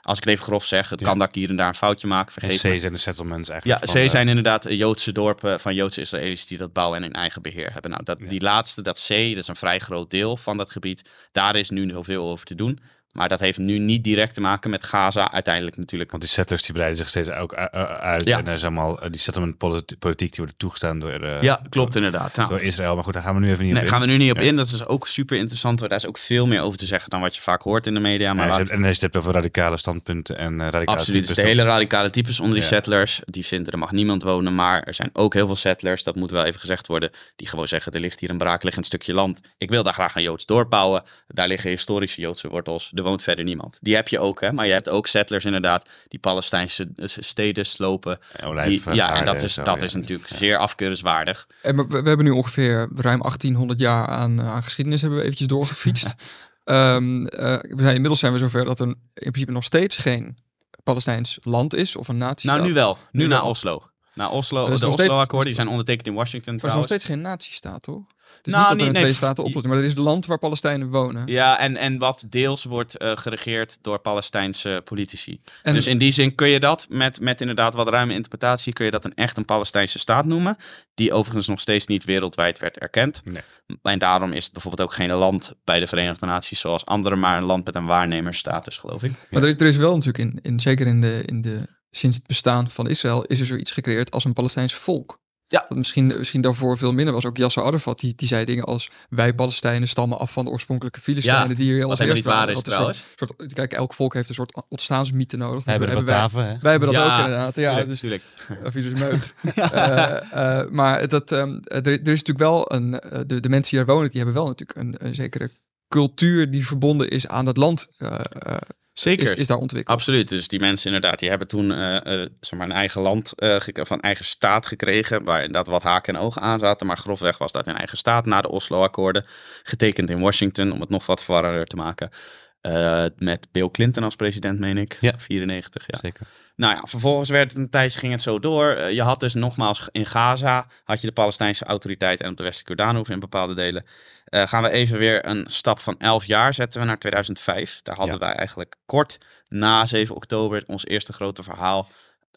Als ik het even grof zeg, het Ja. kan dat ik hier en daar een foutje maak. En Vergeet C me. zijn de settlements Ja, eigenlijk. C van, eh, zijn inderdaad Joodse dorpen van Joodse Israëli's die dat bouwen en in eigen beheer hebben. Nou, dat, Ja. die laatste, dat C, dat is een vrij groot deel van dat gebied. Daar is nu heel veel over te doen. Maar dat heeft nu niet direct te maken met Gaza. Uiteindelijk natuurlijk. Want die settlers die breiden zich steeds ook u- u- uit. Ja. En er is allemaal eh, die settlement politi- politiek die wordt toegestaan door, eh, Ja, klopt inderdaad. Nou, door Israël. Maar goed, daar gaan we nu even niet Nee, op gaan in. we nu niet op Ja. in. Dat is ook super interessant. Daar is ook veel meer over te zeggen dan wat je vaak hoort in de media. Maar laat- en hij zit over radicale standpunten en eh radicale Absoluut. Dus types, de toch? hele radicale types onder die settlers, die vinden er mag niemand wonen. Maar er zijn ook heel veel settlers, dat moet wel even gezegd worden, die gewoon zeggen er ligt hier een braakliggend stukje land. Ik wil daar graag een Joods dorp bouwen. Daar liggen historische Joodse wortels. Er woont verder niemand. Die heb je ook, hè. Maar je hebt ook settlers inderdaad, die Palestijnse eh, steden slopen. En olijf, Die, ja, en dat is, zo, dat ja. is natuurlijk zeer afkeurenswaardig. En we, we hebben nu ongeveer ruim 1800 jaar aan, eh, aan geschiedenis hebben we eventjes doorgefietst. Ehm, eh, we zijn, inmiddels zijn we zover dat er in principe nog steeds geen Palestijns land is of een natie. Nou, nu wel. Nu, Nu naar wel. Oslo. Naar Oslo, de Oslo-akkoorden, die zijn ondertekend in Washington Maar er is nog steeds geen natiestaat, toch? Het is Nou, niet dat er een nee, twee staten oplossing, maar er is het land waar Palestijnen wonen. Ja, en, en wat deels wordt eh, geregeerd door Palestijnse politici. En- dus in die zin kun je dat, met, met inderdaad wat ruime interpretatie, kun je dat een echt een Palestijnse staat noemen. Die overigens nog steeds niet wereldwijd werd erkend. Nee. En daarom is het bijvoorbeeld ook geen land bij de Verenigde Naties zoals andere, maar een land met een waarnemersstatus, geloof ik. Maar er is, er is wel natuurlijk in, in zeker in de, in de, sinds het bestaan van Israël, is er zoiets gecreëerd als een Palestijns volk. Ja. Dat misschien, misschien daarvoor veel minder was. Ook Yasser Arafat, die, die zei dingen als wij Palestijnen stammen af van de oorspronkelijke Filistijnen Ja, die hier als wat helemaal eerst niet waar waren. is een soort, soort, kijk, elk volk heeft een soort ontstaansmythe nodig. Wij hebben Bataven, hè? wij hebben dat Ja, ook inderdaad. Ja, Tuurlijk, dus tuurlijk. of je dus meug. Eh, eh, maar dat, ehm, er, er is natuurlijk wel een, eh, de, de mensen die daar wonen, die hebben wel natuurlijk een, een zekere cultuur die verbonden is aan dat land. eh, eh, Zeker. Is, is daar ontwikkeld. Absoluut. Dus die mensen inderdaad, die hebben toen eh, zeg maar een eigen land, gek- van eigen staat gekregen, waar inderdaad wat haken en ogen aan zaten. Maar grofweg was dat een eigen staat na de Oslo-akkoorden, getekend in Washington, om het nog wat verwarrender te maken. Eh, met Bill Clinton als president, meen ik. Ja. 94, ja. Zeker. Nou ja, vervolgens werd het een tijdje, ging het zo door. Eh, je had dus nogmaals in Gaza, had je de Palestijnse autoriteit en op de Westelijke Jordaanhoeven in bepaalde delen. Eh, gaan we even weer een stap van 11 jaar zetten we naar 2005. Daar hadden Ja. wij eigenlijk kort na 7 oktober ons eerste grote verhaal.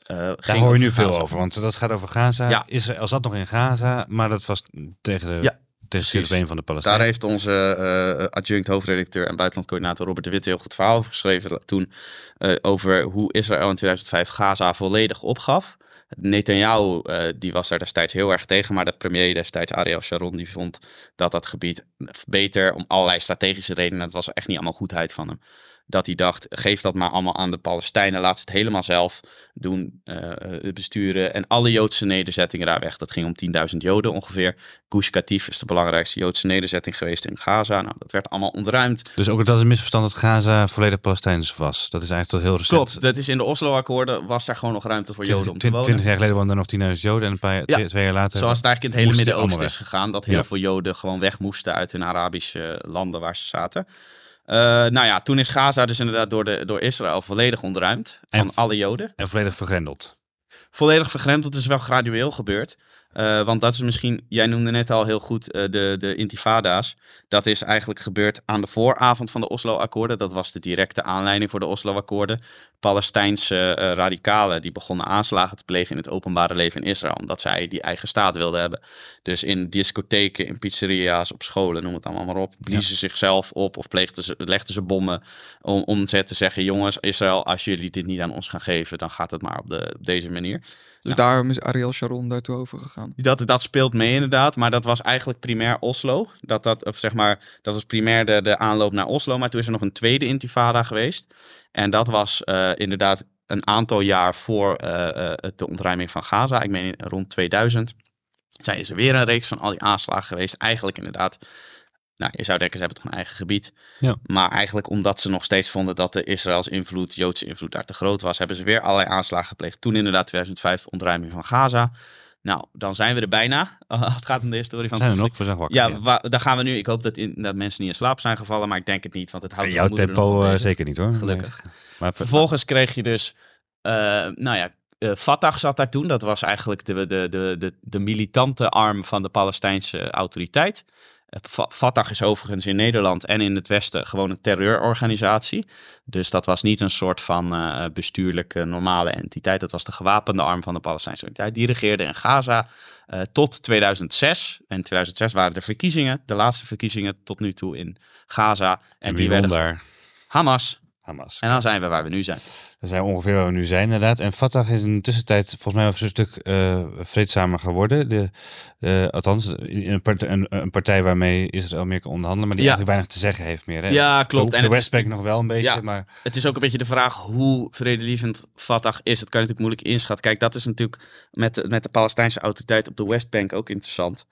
Daar hoor je nu veel over, want dat gaat over Gaza. Ja. Israël zat nog in Gaza, maar dat was tegen de, Ja, tegen van de Daar Palestijnen. heeft onze eh, adjunct hoofdredacteur en buitenlandcoördinator Robert de Witte heel goed verhaal over geschreven toen eh, over hoe Israël in 2005 Gaza volledig opgaf. Netanyahu eh, die was daar destijds heel erg tegen, maar de premier destijds Ariel Sharon die vond dat dat gebied beter om allerlei strategische redenen, het was echt niet allemaal goedheid van hem, dat hij dacht geef dat maar allemaal aan de Palestijnen, laat ze het helemaal zelf doen, eh, besturen en alle Joodse nederzettingen daar weg. Dat ging om 10.000 Joden ongeveer. Gush Katif is de belangrijkste Joodse nederzetting geweest in Gaza. Nou, dat werd allemaal ontruimd. Dus ook dat is een misverstand dat Gaza volledig Palestijns was. Dat is eigenlijk tot heel recent. Klopt, dat is in de Oslo-akkoorden was daar gewoon nog ruimte voor Joden om te wonen. Twintig jaar geleden woonden er nog 10.000 Joden en een paar Ja. twee, jaar later. Zoals het eigenlijk in het hele Midden-Oosten is gegaan. Dat heel Ja. veel Joden gewoon weg moesten uit hun Arabische landen waar ze zaten. Eh, nou ja, toen is Gaza dus inderdaad door, de, door Israël volledig ontruimd. Van En- alle Joden. En volledig vergrendeld. volledig vergrendeld. Is wel gradueel gebeurd. Eh, want dat is misschien, jij noemde net al heel goed eh, de, de intifada's. Dat is eigenlijk gebeurd aan de vooravond van de Oslo-akkoorden. Dat was de directe aanleiding voor de Oslo-akkoorden. Palestijnse eh, radicalen die begonnen aanslagen te plegen in het openbare leven in Israël. Omdat zij die eigen staat wilden hebben. Dus in discotheken, in pizzeria's, op scholen, noem het allemaal maar op. Bliezen ze zichzelf op of pleegden ze, legden ze bommen om, om te zeggen... jongens, Israël, als jullie dit niet aan ons gaan geven... dan gaat het maar op, de, op deze manier. Dus Ja. daarom is Ariel Sharon daartoe overgegaan. Dat, dat speelt mee inderdaad, maar dat was eigenlijk primair Oslo. Dat, dat, of zeg maar, dat was primair de, de aanloop naar Oslo, maar toen is er nog een tweede intifada geweest. En dat was eh, inderdaad een aantal jaar voor eh, eh, de ontruiming van Gaza. Ik meen rond 2000 zijn is er weer een reeks van al die aanslagen geweest. Eigenlijk inderdaad, nou je zou denken ze hebben toch een eigen gebied. Ja. Maar eigenlijk omdat ze nog steeds vonden dat de Israëls invloed, Joodse invloed daar te groot was, hebben ze weer allerlei aanslagen gepleegd. Toen inderdaad 2005 de ontruiming van Gaza. Nou, dan zijn we er bijna. Als het gaat om de historie van Zijn er het nog? We zijn wakker. Ja, ja. daar gaan we nu. Ik hoop dat, in, dat mensen niet in slaap zijn gevallen, maar ik denk het niet, want het houdt jouw tempo eh, zeker niet hoor. Gelukkig. Nee. Maar Vervolgens kreeg je dus, eh, nou ja, eh, Fatah zat daar toen. Dat was eigenlijk de, de, de, de, de militante arm van de Palestijnse autoriteit. Fa- Fatah is overigens in Nederland en in het Westen gewoon een terreurorganisatie. Dus dat was niet een soort van eh, bestuurlijke normale entiteit. Dat was de gewapende arm van de Palestijnse autoriteit. Die regeerde in Gaza eh, tot 2006. En 2006 waren de verkiezingen, de laatste verkiezingen tot nu toe in Gaza. En, en die werden? Hamas. Hamas. En dan zijn we waar we nu zijn. Dan zijn we ongeveer waar we nu zijn, inderdaad. En Fatah is in de tussentijd volgens mij wel een stuk eh, vreedzamer geworden. De, eh, althans, een, part- een, een partij waarmee Israël meer kan onderhandelen, maar die Ja. eigenlijk weinig te zeggen heeft meer. Hè? Ja, klopt. De, En de Westbank nog wel een beetje, Ja. maar Het is ook een beetje de vraag hoe vredelievend Fatah is. Dat kan je natuurlijk moeilijk inschatten. Kijk, dat is natuurlijk met de, met de Palestijnse autoriteit op de Westbank ook interessant.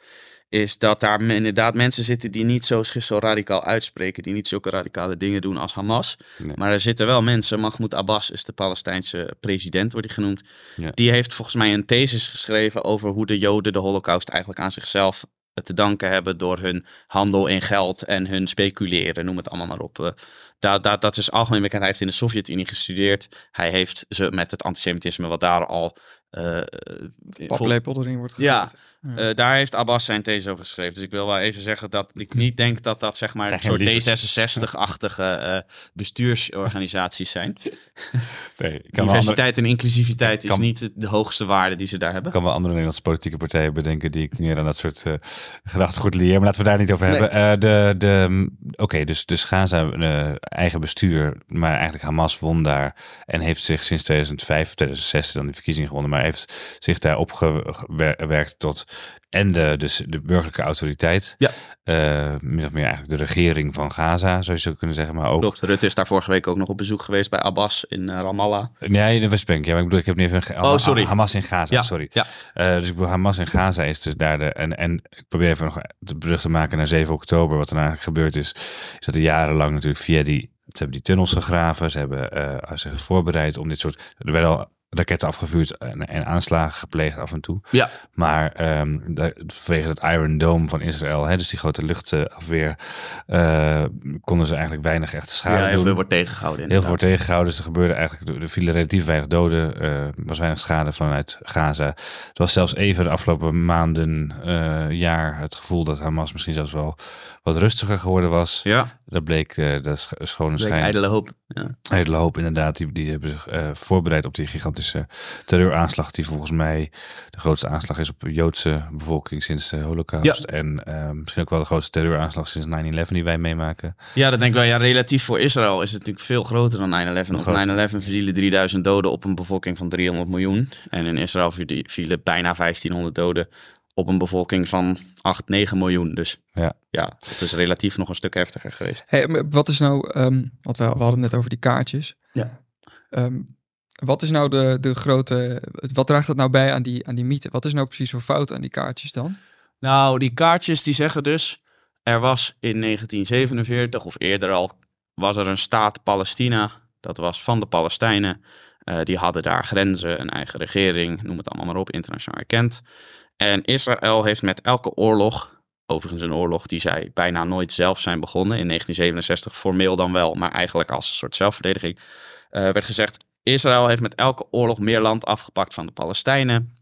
Is dat daar inderdaad mensen zitten die niet zo, zo radicaal uitspreken. Die niet zulke radicale dingen doen als Hamas. Nee. Maar er zitten wel mensen. Mahmoud Abbas is de Palestijnse president, wordt hij genoemd. Ja. Die heeft volgens mij een thesis geschreven over hoe de Joden de Holocaust eigenlijk aan zichzelf te danken hebben door hun handel in geld en hun speculeren, noem het allemaal maar op. Eh, dat, dat, dat is algemeen bekend. Hij heeft in de Sovjet-Unie gestudeerd. Hij heeft ze met het antisemitisme wat daar al... eh, Paplepel erin wordt gegooid. Ja. Eh, daar heeft Abbas zijn these over geschreven. Dus ik wil wel even zeggen dat ik niet denk dat dat zeg maar een soort geen lieverd. D66-achtige eh, bestuursorganisaties zijn. nee, Diversiteit en inclusiviteit is niet de hoogste waarde die ze daar hebben. ik kan wel andere Nederlandse politieke partijen bedenken die ik meer aan dat soort eh gedachtegoed leer. Maar laten we daar niet over hebben. De, de, Oké, dus, dus Gaza eigen bestuur, maar eigenlijk Hamas won daar en heeft zich sinds 2005, 2006 dan de verkiezingen gewonnen, maar heeft zich daar opgewerkt tot en de, dus de burgerlijke autoriteit. Ja. Min of meer eigenlijk de regering van Gaza, zou je zo kunnen zeggen. Maar ook Klopt, Rutte is daar vorige week ook nog op bezoek geweest bij Abbas in eh, Ramallah. Nee, de Westbank. Ja, maar ik bedoel, ik heb niet even... Oh, sorry. Hamas in Gaza, Ja, sorry. ja. Eh, dus ik bedoel, Hamas in Gaza is dus daar de... En, en ik probeer even nog de brug te maken naar 7 oktober. Wat er nou eigenlijk gebeurd is, is dat er jarenlang natuurlijk via die... Ze hebben die tunnels gegraven. Ze hebben eh, zich voorbereid om dit soort... Er werden al raketten afgevuurd en, en aanslagen gepleegd af en toe. Ja. Maar ehm, de- vanwege het Iron Dome van Israël, hè, dus die grote luchtafweer, eh, konden ze eigenlijk weinig echte schade Ja, heel doen. veel wordt tegengehouden. Heel veel wordt tegengehouden. Dus er gebeurde eigenlijk, er vielen relatief weinig doden. eh was weinig schade vanuit Gaza. Er was zelfs even de afgelopen maanden, eh, jaar, het gevoel dat Hamas misschien zelfs wel wat rustiger geworden was. Ja, Dat bleek, eh dat bleek schijn. ijdele hoop. Ja. Hele hoop inderdaad. Die, die hebben zich voorbereid op die gigantische terreuraanslag. Die volgens mij de grootste aanslag is op de Joodse bevolking sinds de Holocaust. En eh, misschien ook wel de grootste terreuraanslag sinds 9-11 die wij meemaken. ja, dat denk ik wel. Ja, relatief voor Israël is het natuurlijk veel groter dan 9-11. Op Groter. 9-11 vielen 3000 doden op een bevolking van 300 miljoen. En in Israël vielen- bijna 1500 doden op een bevolking van 8, 9 miljoen. Dus Ja. ja, het is relatief nog een stuk heftiger geweest. Hey, wat is nou, ehm want we, we hadden net over die kaartjes. Ja. Ehm, wat is nou de, de grote, wat draagt dat nou bij aan die, aan die mythe? Wat is nou precies zo fout aan die kaartjes dan? Nou, die kaartjes die zeggen dus, er was in 1947 of eerder al, was er een staat Palestina. Dat was van de Palestijnen. Eh, die hadden daar grenzen, een eigen regering, noem het allemaal maar op, internationaal erkend. En Israël heeft met elke oorlog, overigens een oorlog die zij bijna nooit zelf zijn begonnen, in 1967 formeel dan wel, maar eigenlijk als een soort zelfverdediging, eh, werd gezegd, Israël heeft met elke oorlog meer land afgepakt van de Palestijnen.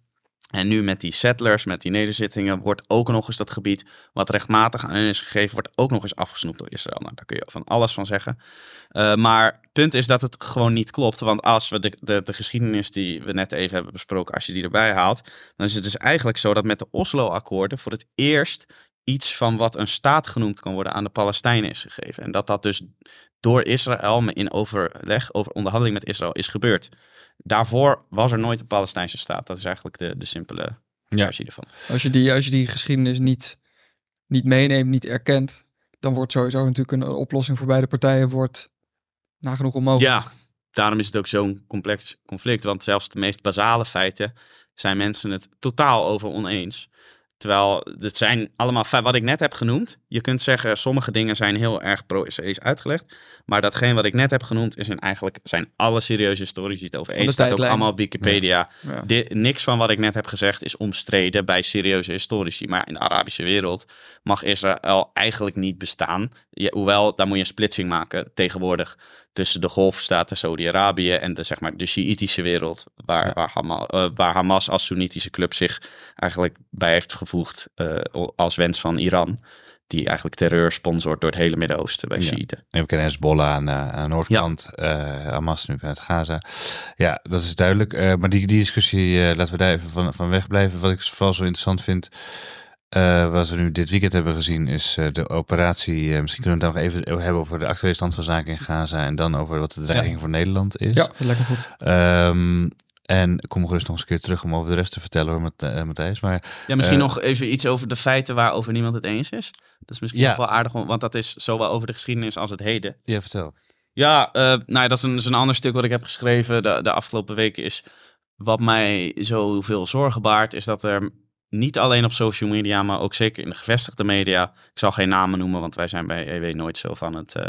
En nu met die settlers, met die nederzittingen, wordt ook nog eens dat gebied wat rechtmatig aan hen is gegeven, wordt ook nog eens afgesnoept door Israël. Nou, daar kun je van alles van zeggen. Eh, maar het punt is dat het gewoon niet klopt. Want als we de, de, de geschiedenis die we net even hebben besproken, als je die erbij haalt, dan is het dus eigenlijk zo dat met de Oslo-akkoorden voor het eerst iets van wat een staat genoemd kan worden aan de Palestijnen is gegeven. En dat dat dus door Israël in overleg, over onderhandeling met Israël is gebeurd. Daarvoor was er nooit een Palestijnse staat. Dat is eigenlijk de, de simpele Ja. versie ervan. Als je die, als je die geschiedenis niet, niet meeneemt, niet erkent, dan wordt sowieso natuurlijk een oplossing voor beide partijen wordt nagenoeg onmogelijk. Ja, daarom is het ook zo'n complex conflict. Want zelfs de meest basale feiten zijn mensen het totaal over oneens. Terwijl het zijn allemaal, wat ik net heb genoemd. Je kunt zeggen, sommige dingen zijn heel erg pro-Israëlisch uitgelegd. Maar datgene wat ik net heb genoemd, is in eigenlijk, zijn alle serieuze historici het over eens. staat ook allemaal op Wikipedia. Ja. Dit- niks van wat ik net heb gezegd is omstreden bij serieuze historici. Maar in de Arabische wereld mag Israël eigenlijk niet bestaan. Hoewel, daar moet je een splitsing maken tegenwoordig tussen de golfstaten Saudi-Arabië en de, zeg maar, de Sjiïtische wereld. Waar, Ja. waar, Hamas, eh, waar Hamas als Soenitische club zich eigenlijk bij heeft gevoegd eh, als wens van Iran. Die eigenlijk terreur sponsort door het hele Midden-Oosten bij Ja. Sjiïten. En we kennen Hezbollah aan, de noordkant, eh Hamas nu vanuit Gaza. Ja, dat is duidelijk. Eh, maar die, die discussie, eh, laten we daar even van, van wegblijven. Wat ik vooral zo interessant vind, Uh, wat we nu dit weekend hebben gezien is uh, de operatie. Uh, misschien kunnen we het nog even hebben over de actuele stand van zaken in Gaza. En dan over wat de dreiging ja. voor Nederland is. Ja, lekker goed. Um, en ik kom gerust nog eens een keer terug om over de rest te vertellen hoor, met, Matthijs. Maar, ja, misschien nog even iets over de feiten waarover niemand het eens is. Dat is misschien ja. nog wel aardig, want dat is zowel over de geschiedenis als het heden. Ja, vertel. Ja, nou ja, dat is een, is een ander stuk wat ik heb geschreven de, de afgelopen weken. Is wat mij zoveel zorgen baart, is dat er niet alleen op social media, maar ook zeker in de gevestigde media. Ik zal geen namen noemen, want wij zijn bij EW nooit zo van het uh,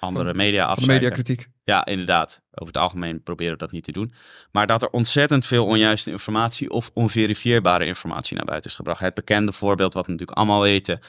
andere van, media af. mediakritiek. Ja, inderdaad. Over het algemeen proberen we dat niet te doen. Maar dat er ontzettend veel onjuiste informatie of onverifieerbare informatie naar buiten is gebracht. Het bekende voorbeeld, wat we natuurlijk allemaal weten,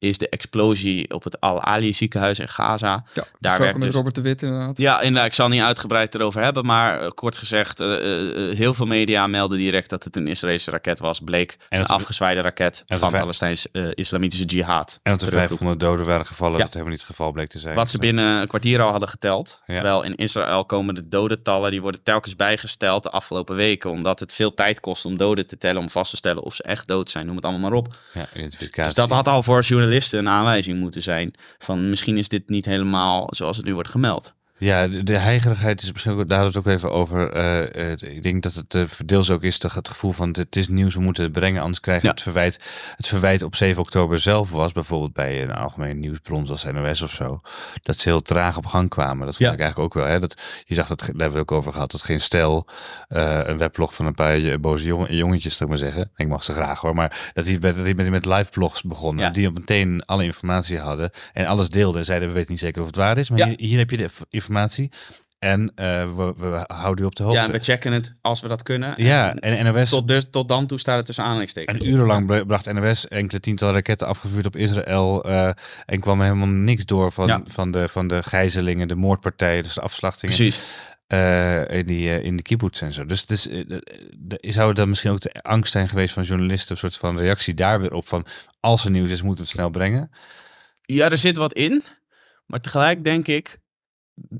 is de explosie op het Al-Ali ziekenhuis in Gaza. Ja, daar werd met dus, Robert de Wit inderdaad. Ja, inderdaad. Ik zal niet uitgebreid erover hebben, maar uh, kort gezegd, uh, uh, heel veel media melden direct dat het een Israëlische raket was. Bleek en een afgezwaaide raket van Palestijns islamitische jihad. En dat er 500 doden waren gevallen, ja. dat helemaal niet het geval bleek te zijn. Wat ze binnen een kwartier al hadden geteld. Ja. Terwijl in Israël komen de dodentallen, die worden telkens bijgesteld de afgelopen weken, omdat het veel tijd kost om doden te tellen, om vast te stellen of ze echt dood zijn. Noem het allemaal maar op. Ja, identificatie. Dus dat had al voor journalisten een aanwijzing moeten zijn van misschien is dit niet helemaal zoals het nu wordt gemeld. Ja, de, de heigerigheid is misschien ook, daar hadden we het ook even over. Uh, uh, ik denk dat het uh, verdeels ook is toch het gevoel van het is nieuws, we moeten het brengen, anders krijgen ja. het verwijt. Het verwijt op 7 oktober zelf was, bijvoorbeeld bij een algemene nieuwsbron zoals NOS of zo, dat ze heel traag op gang kwamen. Dat vond ja. ik eigenlijk ook wel. Hè? Dat, je zag dat, daar hebben we ook over gehad, dat geen stel, een weblog van een paar boze jong, jongetjes, zou ik maar zeggen. Ik mag ze graag hoor, maar dat die, dat die met, met live blogs begonnen, ja. die op meteen alle informatie hadden en alles deelden en zeiden we weten niet zeker of het waar is, maar hier, hier heb je de informatie informatie. En uh, we, we, houden u op de hoogte. Ja, we checken het als we dat kunnen. Ja, en, en NOS... Tot, dus, tot dan toe staat het tussen aanhalingstekens. En urenlang bracht NOS enkele tientallen raketten afgevuurd op Israël. Uh, en kwam er helemaal niks door van, ja. van, de, van de gijzelingen, de moordpartijen, dus de afslachtingen. Precies. Uh, in, die, in de kibbutz en zo. Dus het is, zou dan misschien ook de angst zijn geweest van journalisten, een soort van reactie daar weer op van als er nieuws is, moeten we het snel brengen? Ja, er zit wat in. Maar tegelijk denk ik,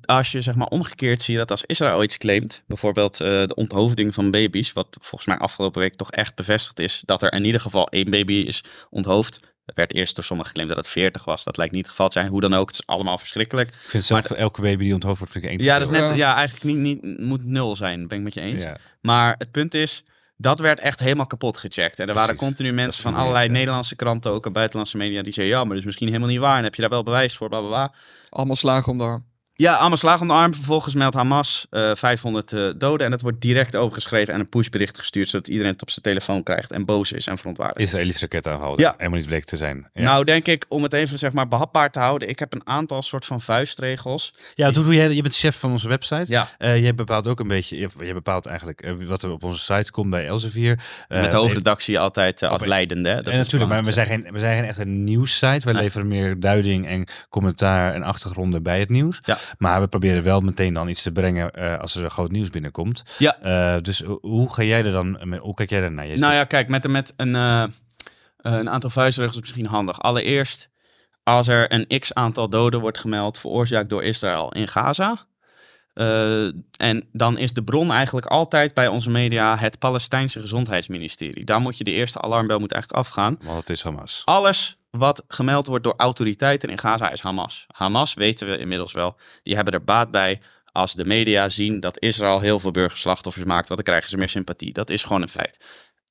als je zeg maar omgekeerd zie je dat als Israël iets claimt, bijvoorbeeld uh, de onthoofding van baby's, wat volgens mij afgelopen week toch echt bevestigd is, dat er in ieder geval één baby is onthoofd. Er werd eerst door sommigen geclaimd dat het 40 was. Dat lijkt niet het geval te zijn. Hoe dan ook, het is allemaal verschrikkelijk. Ik vind zelf maar, elke baby die onthoofd wordt, vind ik één Ja, dat is net, ja, eigenlijk niet, niet, moet nul zijn, ben ik met je eens. Ja. Maar het punt is, dat werd echt helemaal kapot gecheckt. En er waren continu mensen van allerlei Nederlandse kranten, ook en buitenlandse media, die zeiden, ja, maar dat is misschien helemaal niet waar. En heb je daar wel bewijs voor, bla bla bla. Allemaal slagen om de arm. Ja, allemaal slag om de arm. Vervolgens meldt Hamas uh, 500 uh, doden. En dat wordt direct overgeschreven en een pushbericht gestuurd. Zodat iedereen het op zijn telefoon krijgt en boos is en verontwaardigd. Israëlische raketten aanhouden. Ja. Helemaal niet bleek te zijn. Ja. Nou, denk ik, om het even zeg maar behapbaar te houden. Ik heb een aantal soort van vuistregels. Ja, die... doe jij, je bent chef van onze website. Ja. Uh, jij bepaalt ook een beetje, je bepaalt eigenlijk uh, wat er op onze site komt bij Elsevier. Met de hoofdredactie altijd als leidende. Dat en natuurlijk, maar we zijn, geen, we zijn geen echt een nieuwssite. Wij leveren meer duiding en commentaar en achtergronden bij het nieuws. Ja. Maar we proberen wel meteen dan iets te brengen uh, als er groot nieuws binnenkomt. Ja. Uh, dus hoe ga jij er dan, hoe kijk jij er naar? Nou ja, kijk, met, met een, uh, een aantal vuistregels is misschien handig. Allereerst, als er een x aantal doden wordt gemeld veroorzaakt door Israël in Gaza. en dan is de bron eigenlijk altijd bij onze media het Palestijnse gezondheidsministerie. Daar moet je de eerste alarmbel moet eigenlijk afgaan. Want het is Hamas. Alles wat gemeld wordt door autoriteiten in Gaza is Hamas. Hamas weten we inmiddels wel. Die hebben er baat bij als de media zien dat Israël heel veel burgerslachtoffers maakt, want dan krijgen ze meer sympathie. Dat is gewoon een feit.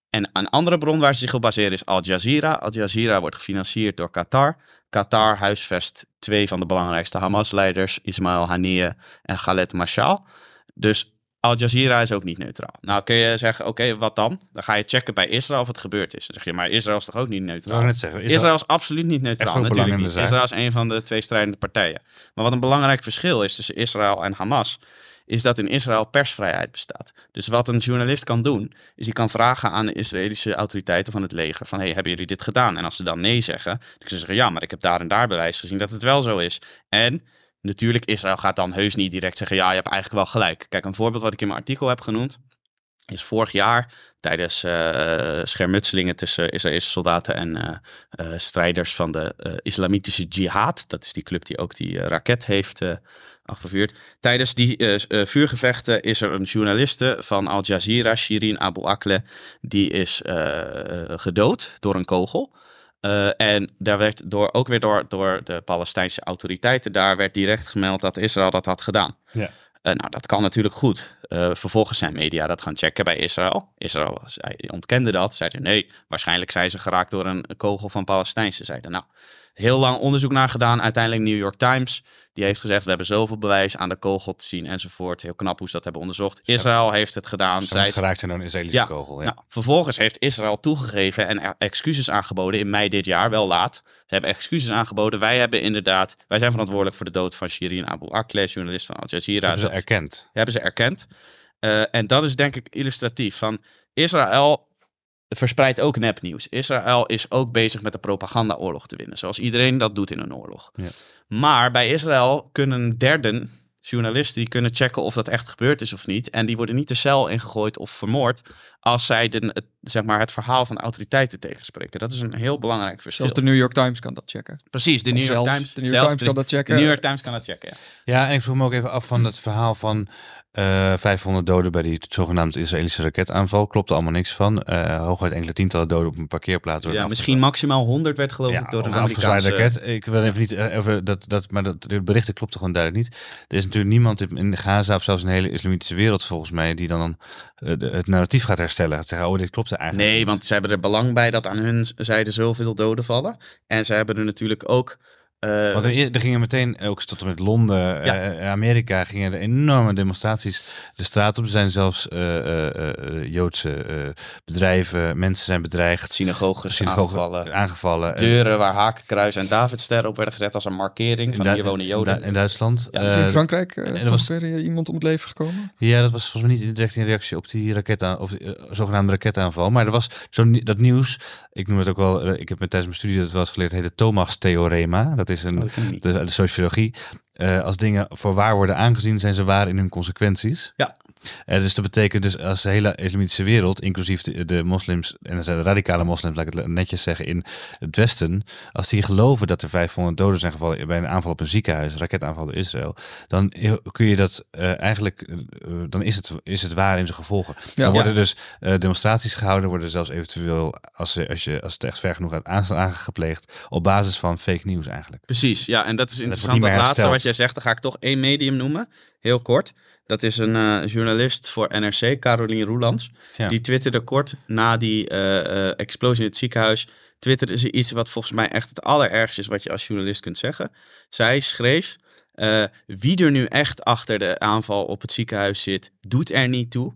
En een andere bron waar ze zich op baseren is Al Jazeera. Al Jazeera wordt gefinancierd door Qatar. Qatar huisvest twee van de belangrijkste Hamas-leiders, Ismail Haniyeh en Khaled Mashal. Dus al Jazeera is ook niet neutraal. Nou kun je zeggen, oké, wat dan? Dan ga je checken bij Israël of het gebeurd is. Dan zeg je, maar Israël is toch ook niet neutraal? Net zeggen, Israël... Israël... is absoluut niet neutraal, natuurlijk niet. Israël is een van de twee strijdende partijen. Maar wat een belangrijk verschil is tussen Israël en Hamas, is dat in Israël persvrijheid bestaat. Dus wat een journalist kan doen, is hij kan vragen aan de Israëlische autoriteiten van het leger van, hey, hebben jullie dit gedaan? En als ze dan nee zeggen, dan kunnen ze zeggen, ja, maar ik heb daar en daar bewijs gezien dat het wel zo is. En Natuurlijk, Israël gaat dan heus niet direct zeggen, ja, je hebt eigenlijk wel gelijk. Kijk, een voorbeeld wat ik in mijn artikel heb genoemd, is vorig jaar tijdens uh, schermutselingen tussen Israëlische soldaten en uh, uh, strijders van de islamitische jihad. Dat is die club die ook die raket heeft afgevuurd. Tijdens die vuurgevechten is er een journaliste van Al Jazeera, Shirin Abu Akleh, die is gedood door een kogel. Uh, en daar werd door, ook weer door, door de Palestijnse autoriteiten daar werd direct gemeld dat Israël dat had gedaan. Ja. Uh, nou, dat kan natuurlijk goed. Uh, vervolgens zijn media dat gaan checken bij Israël. Israël zei, ontkende dat. Zeiden nee, waarschijnlijk zijn ze geraakt door een kogel van Palestijnse. Zeiden nou, heel lang onderzoek naar gedaan. Uiteindelijk New York Times. Die heeft gezegd, we hebben zoveel bewijs aan de kogel te zien enzovoort. Heel knap hoe ze dat hebben onderzocht. Israël heeft het gedaan. Geraakt zijn door een Israëlische ja, kogel. Ja. Nou, vervolgens heeft Israël toegegeven en excuses aangeboden in mei dit jaar, wel laat. Ze hebben excuses aangeboden. Wij hebben inderdaad, wij zijn verantwoordelijk voor de dood van Shirin Abu Akleh, journalist van Al Jazeera. Hebben ze dat erkend? Hebben ze erkend. Uh, en dat is denk ik illustratief van Israël verspreidt ook nepnieuws. Israël is ook bezig met de propagandaoorlog te winnen, zoals iedereen dat doet in een oorlog. Ja. Maar bij Israël kunnen derden, journalisten, die kunnen checken of dat echt gebeurd is of niet. En die worden niet de cel ingegooid of vermoord als zij de, het, zeg maar, het verhaal van de autoriteiten tegenspreken. Dat is een heel belangrijk verschil. Zelfs de New York Times kan dat checken. Precies, de New York Times. De New York Times kan dat checken. De New York Times kan dat checken, ja. Ja, en ik vroeg me ook even af van het verhaal van uh, 500 doden bij die zogenaamde Israëlische raketaanval. Klopt er allemaal niks van. Uh, hooguit enkele tientallen doden op een parkeerplaats. Ja, misschien maximaal 100 werd geloof ja, ik door een Amerikaanse... raket. Ik wil even niet uh, over dat, dat, maar dat, de berichten klopten gewoon duidelijk niet. Er is natuurlijk niemand in Gaza of zelfs in de hele islamitische wereld volgens mij die dan de, het narratief gaat herstellen. Zeggen, oh, dit klopt eigenlijk Nee, niet. want ze hebben er belang bij dat aan hun zijde zoveel doden vallen. En ze hebben er natuurlijk ook... Uh, Want er, er, gingen meteen, ook tot en met Londen, ja. uh, Amerika, gingen er enorme demonstraties de straat op. Er zijn zelfs uh, Joodse bedrijven, mensen zijn bedreigd. Synagoges, synagogen aangevallen. aangevallen. Deuren waar hakenkruis en Davidsterren op werden gezet als een markering van hier wonen Joden. In, in Duitsland. Ja, in Frankrijk er was er iemand om het leven gekomen? Ja, dat was volgens mij niet direct in reactie op die raketa, op die, zogenaamde raketaanval. Maar er was zo dat nieuws, ik noem het ook wel, ik heb met tijdens mijn studie dat wel eens geleerd, heet het Thomas-theorema. Dat is een, Oh, de, de, sociologie. Uh, als dingen voor waar worden aangezien, zijn ze waar in hun consequenties. Ja. Uh, dus dat betekent dus als de hele islamitische wereld, inclusief de, de moslims en de radicale moslims, laat ik het netjes zeggen, in het Westen, als die geloven dat er 500 doden zijn gevallen bij een aanval op een ziekenhuis, een raketaanval door Israël, dan kun je dat uh, eigenlijk, dan is het, is het waar in zijn gevolgen. Ja. Dan worden dus demonstraties gehouden, worden zelfs eventueel, als, je, als, je, als het echt ver genoeg gaat, aanslagen gepleegd, op basis van fake nieuws eigenlijk. Precies, ja, en dat is interessant. Dat, dat laatste wat jij zegt, dan ga ik toch één medium noemen, heel kort. Dat is een uh, journalist voor NRC, Carolien Roelands. Ja. Die twitterde kort na die uh, uh, explosie in het ziekenhuis. Twitterde ze iets wat volgens mij echt het allerergste is wat je als journalist kunt zeggen. Zij schreef: Wie er nu echt achter de aanval op het ziekenhuis zit, doet er niet toe.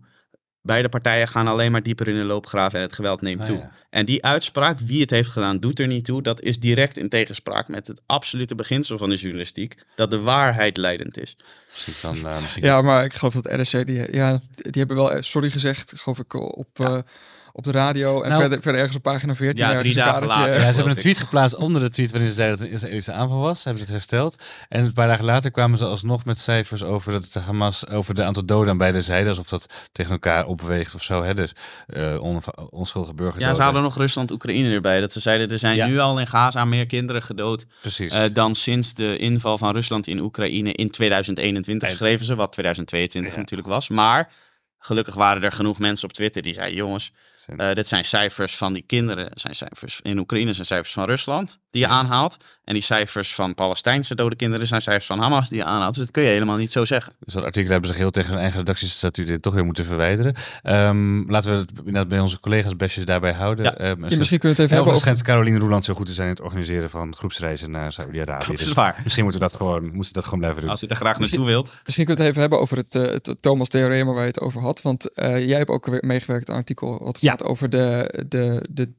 Beide partijen gaan alleen maar dieper in de loopgraven en het geweld neemt Ah, toe. ja. En die uitspraak, wie het heeft gedaan, doet er niet toe. Dat is direct in tegenspraak met het absolute beginsel van de journalistiek. Dat de waarheid leidend is. Misschien kan, uh, misschien Ja, maar ik geloof dat RSC, die, ja, die hebben wel sorry gezegd, geloof ik, op, Ja. uh, op de radio. En Nou- verder, verder ergens op pagina 14. Ja, drie dagen later. Ja, ze hebben een tweet geplaatst onder de tweet waarin ze zeiden dat het een Israëlische aanval was. Hebben ze het hersteld. En een paar dagen later kwamen ze alsnog met cijfers over dat de Hamas over de aantal doden aan beide zijden, alsof dat tegen elkaar opweegt of zo. Hè? Dus eh, on- onschuldige burgers. Ja, ze hadden nog Rusland-Oekraïne erbij. Dat ze zeiden, er zijn Ja. nu al in Gaza meer kinderen gedood Precies. eh, dan sinds de inval van Rusland in Oekraïne in 2021 En- schreven ze, wat 2022 Ja. natuurlijk was. Maar gelukkig waren er genoeg mensen op Twitter die zeiden, jongens, eh, dit zijn cijfers van die kinderen, zijn cijfers in Oekraïne zijn cijfers van Rusland die je aanhaalt. En die cijfers van Palestijnse dode kinderen zijn cijfers van Hamas die je aanhaalt. Dus dat kun je helemaal niet zo zeggen. Dus dat artikel hebben ze heel tegen hun eigen redactiestatuut dit toch weer moeten verwijderen. Ehm, laten we het inderdaad bij onze collega's bestjes daarbij houden. Ja. Ehm, Ja, misschien kunnen we het even en hebben schijnt Caroline Roeland zo goed te zijn in het organiseren van groepsreizen naar Saudi-Arabië. Dat is Dus waar. Misschien moeten we dat gewoon, moesten we dat gewoon blijven doen. Als je er graag Misschien- naartoe wilt. Misschien kunnen we het even hebben over het, eh, het Thomas-theorema waar je het over had. Want eh, jij hebt ook weer meegewerkt aan een artikel wat Ja. gaat over de, de, de,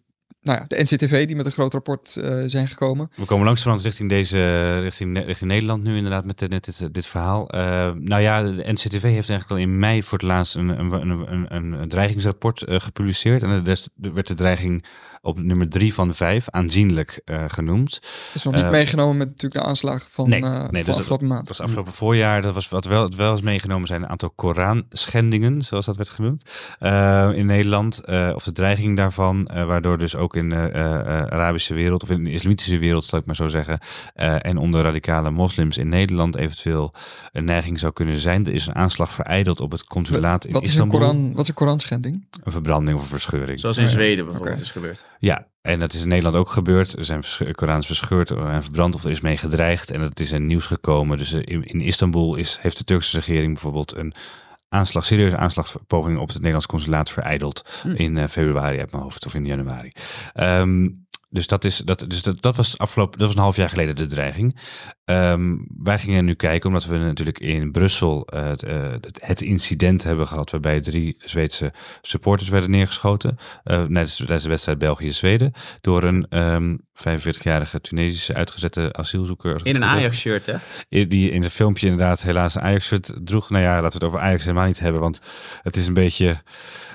nou ja, de NCTV die met een groot rapport eh, zijn gekomen. We komen langzamerhand richting deze, richting, richting Nederland nu inderdaad met, dit- met dit, dit verhaal. Eh, nou ja, de NCTV heeft eigenlijk al in mei voor het laatst een, een, een, een, dreigingsrapport eh, gepubliceerd. En des, werd de dreiging op nummer drie van de vijf aanzienlijk eh, genoemd. Is nog niet Eh, meegenomen met natuurlijk de aanslagen van, Nee, eh, nee, van dus dat- afgelopen maand. Het was afgelopen voorjaar, dat was wat wel, het wel is meegenomen zijn een aantal Koranschendingen, zoals dat werd genoemd, in Nederland. eh, of de dreiging daarvan, eh, waardoor dus ook in de eh, eh, Arabische wereld, of in de islamitische wereld, zal ik maar zo zeggen, eh, en onder radicale moslims in Nederland eventueel een neiging zou kunnen zijn. Er is een aanslag vereideld op het consulaat in Wat is, een. Koran, wat is een Koranschending? Een verbranding of een verscheuring. Zoals in ja. Zweden bijvoorbeeld is gebeurd. Ja, en dat is in Nederland ook gebeurd. Er zijn Korans verscheurd en verbrand of er is mee gedreigd. En dat is in nieuws gekomen. Dus eh, in, in Istanbul is, heeft de Turkse regering bijvoorbeeld een aanslag, serieuze aanslagpoging op het Nederlands consulaat vereideld. Hm. In eh, februari uit mijn hoofd of in januari. Ehm, dus dat, is, dat, dus dat, dat was afgelopen, dat was een half jaar geleden de dreiging. Ehm, wij gingen nu kijken, omdat we natuurlijk in Brussel eh, het, eh, het- het incident hebben gehad waarbij drie Zweedse supporters werden neergeschoten. tijdens tijdens de wedstrijd België-Zweden. Door een ehm 45-jarige Tunesische uitgezette asielzoeker. In een. Ajax-shirt, hè? Die in het filmpje inderdaad helaas een Ajax-shirt droeg. Nou ja, laten we het over Ajax helemaal niet hebben. Want het is een beetje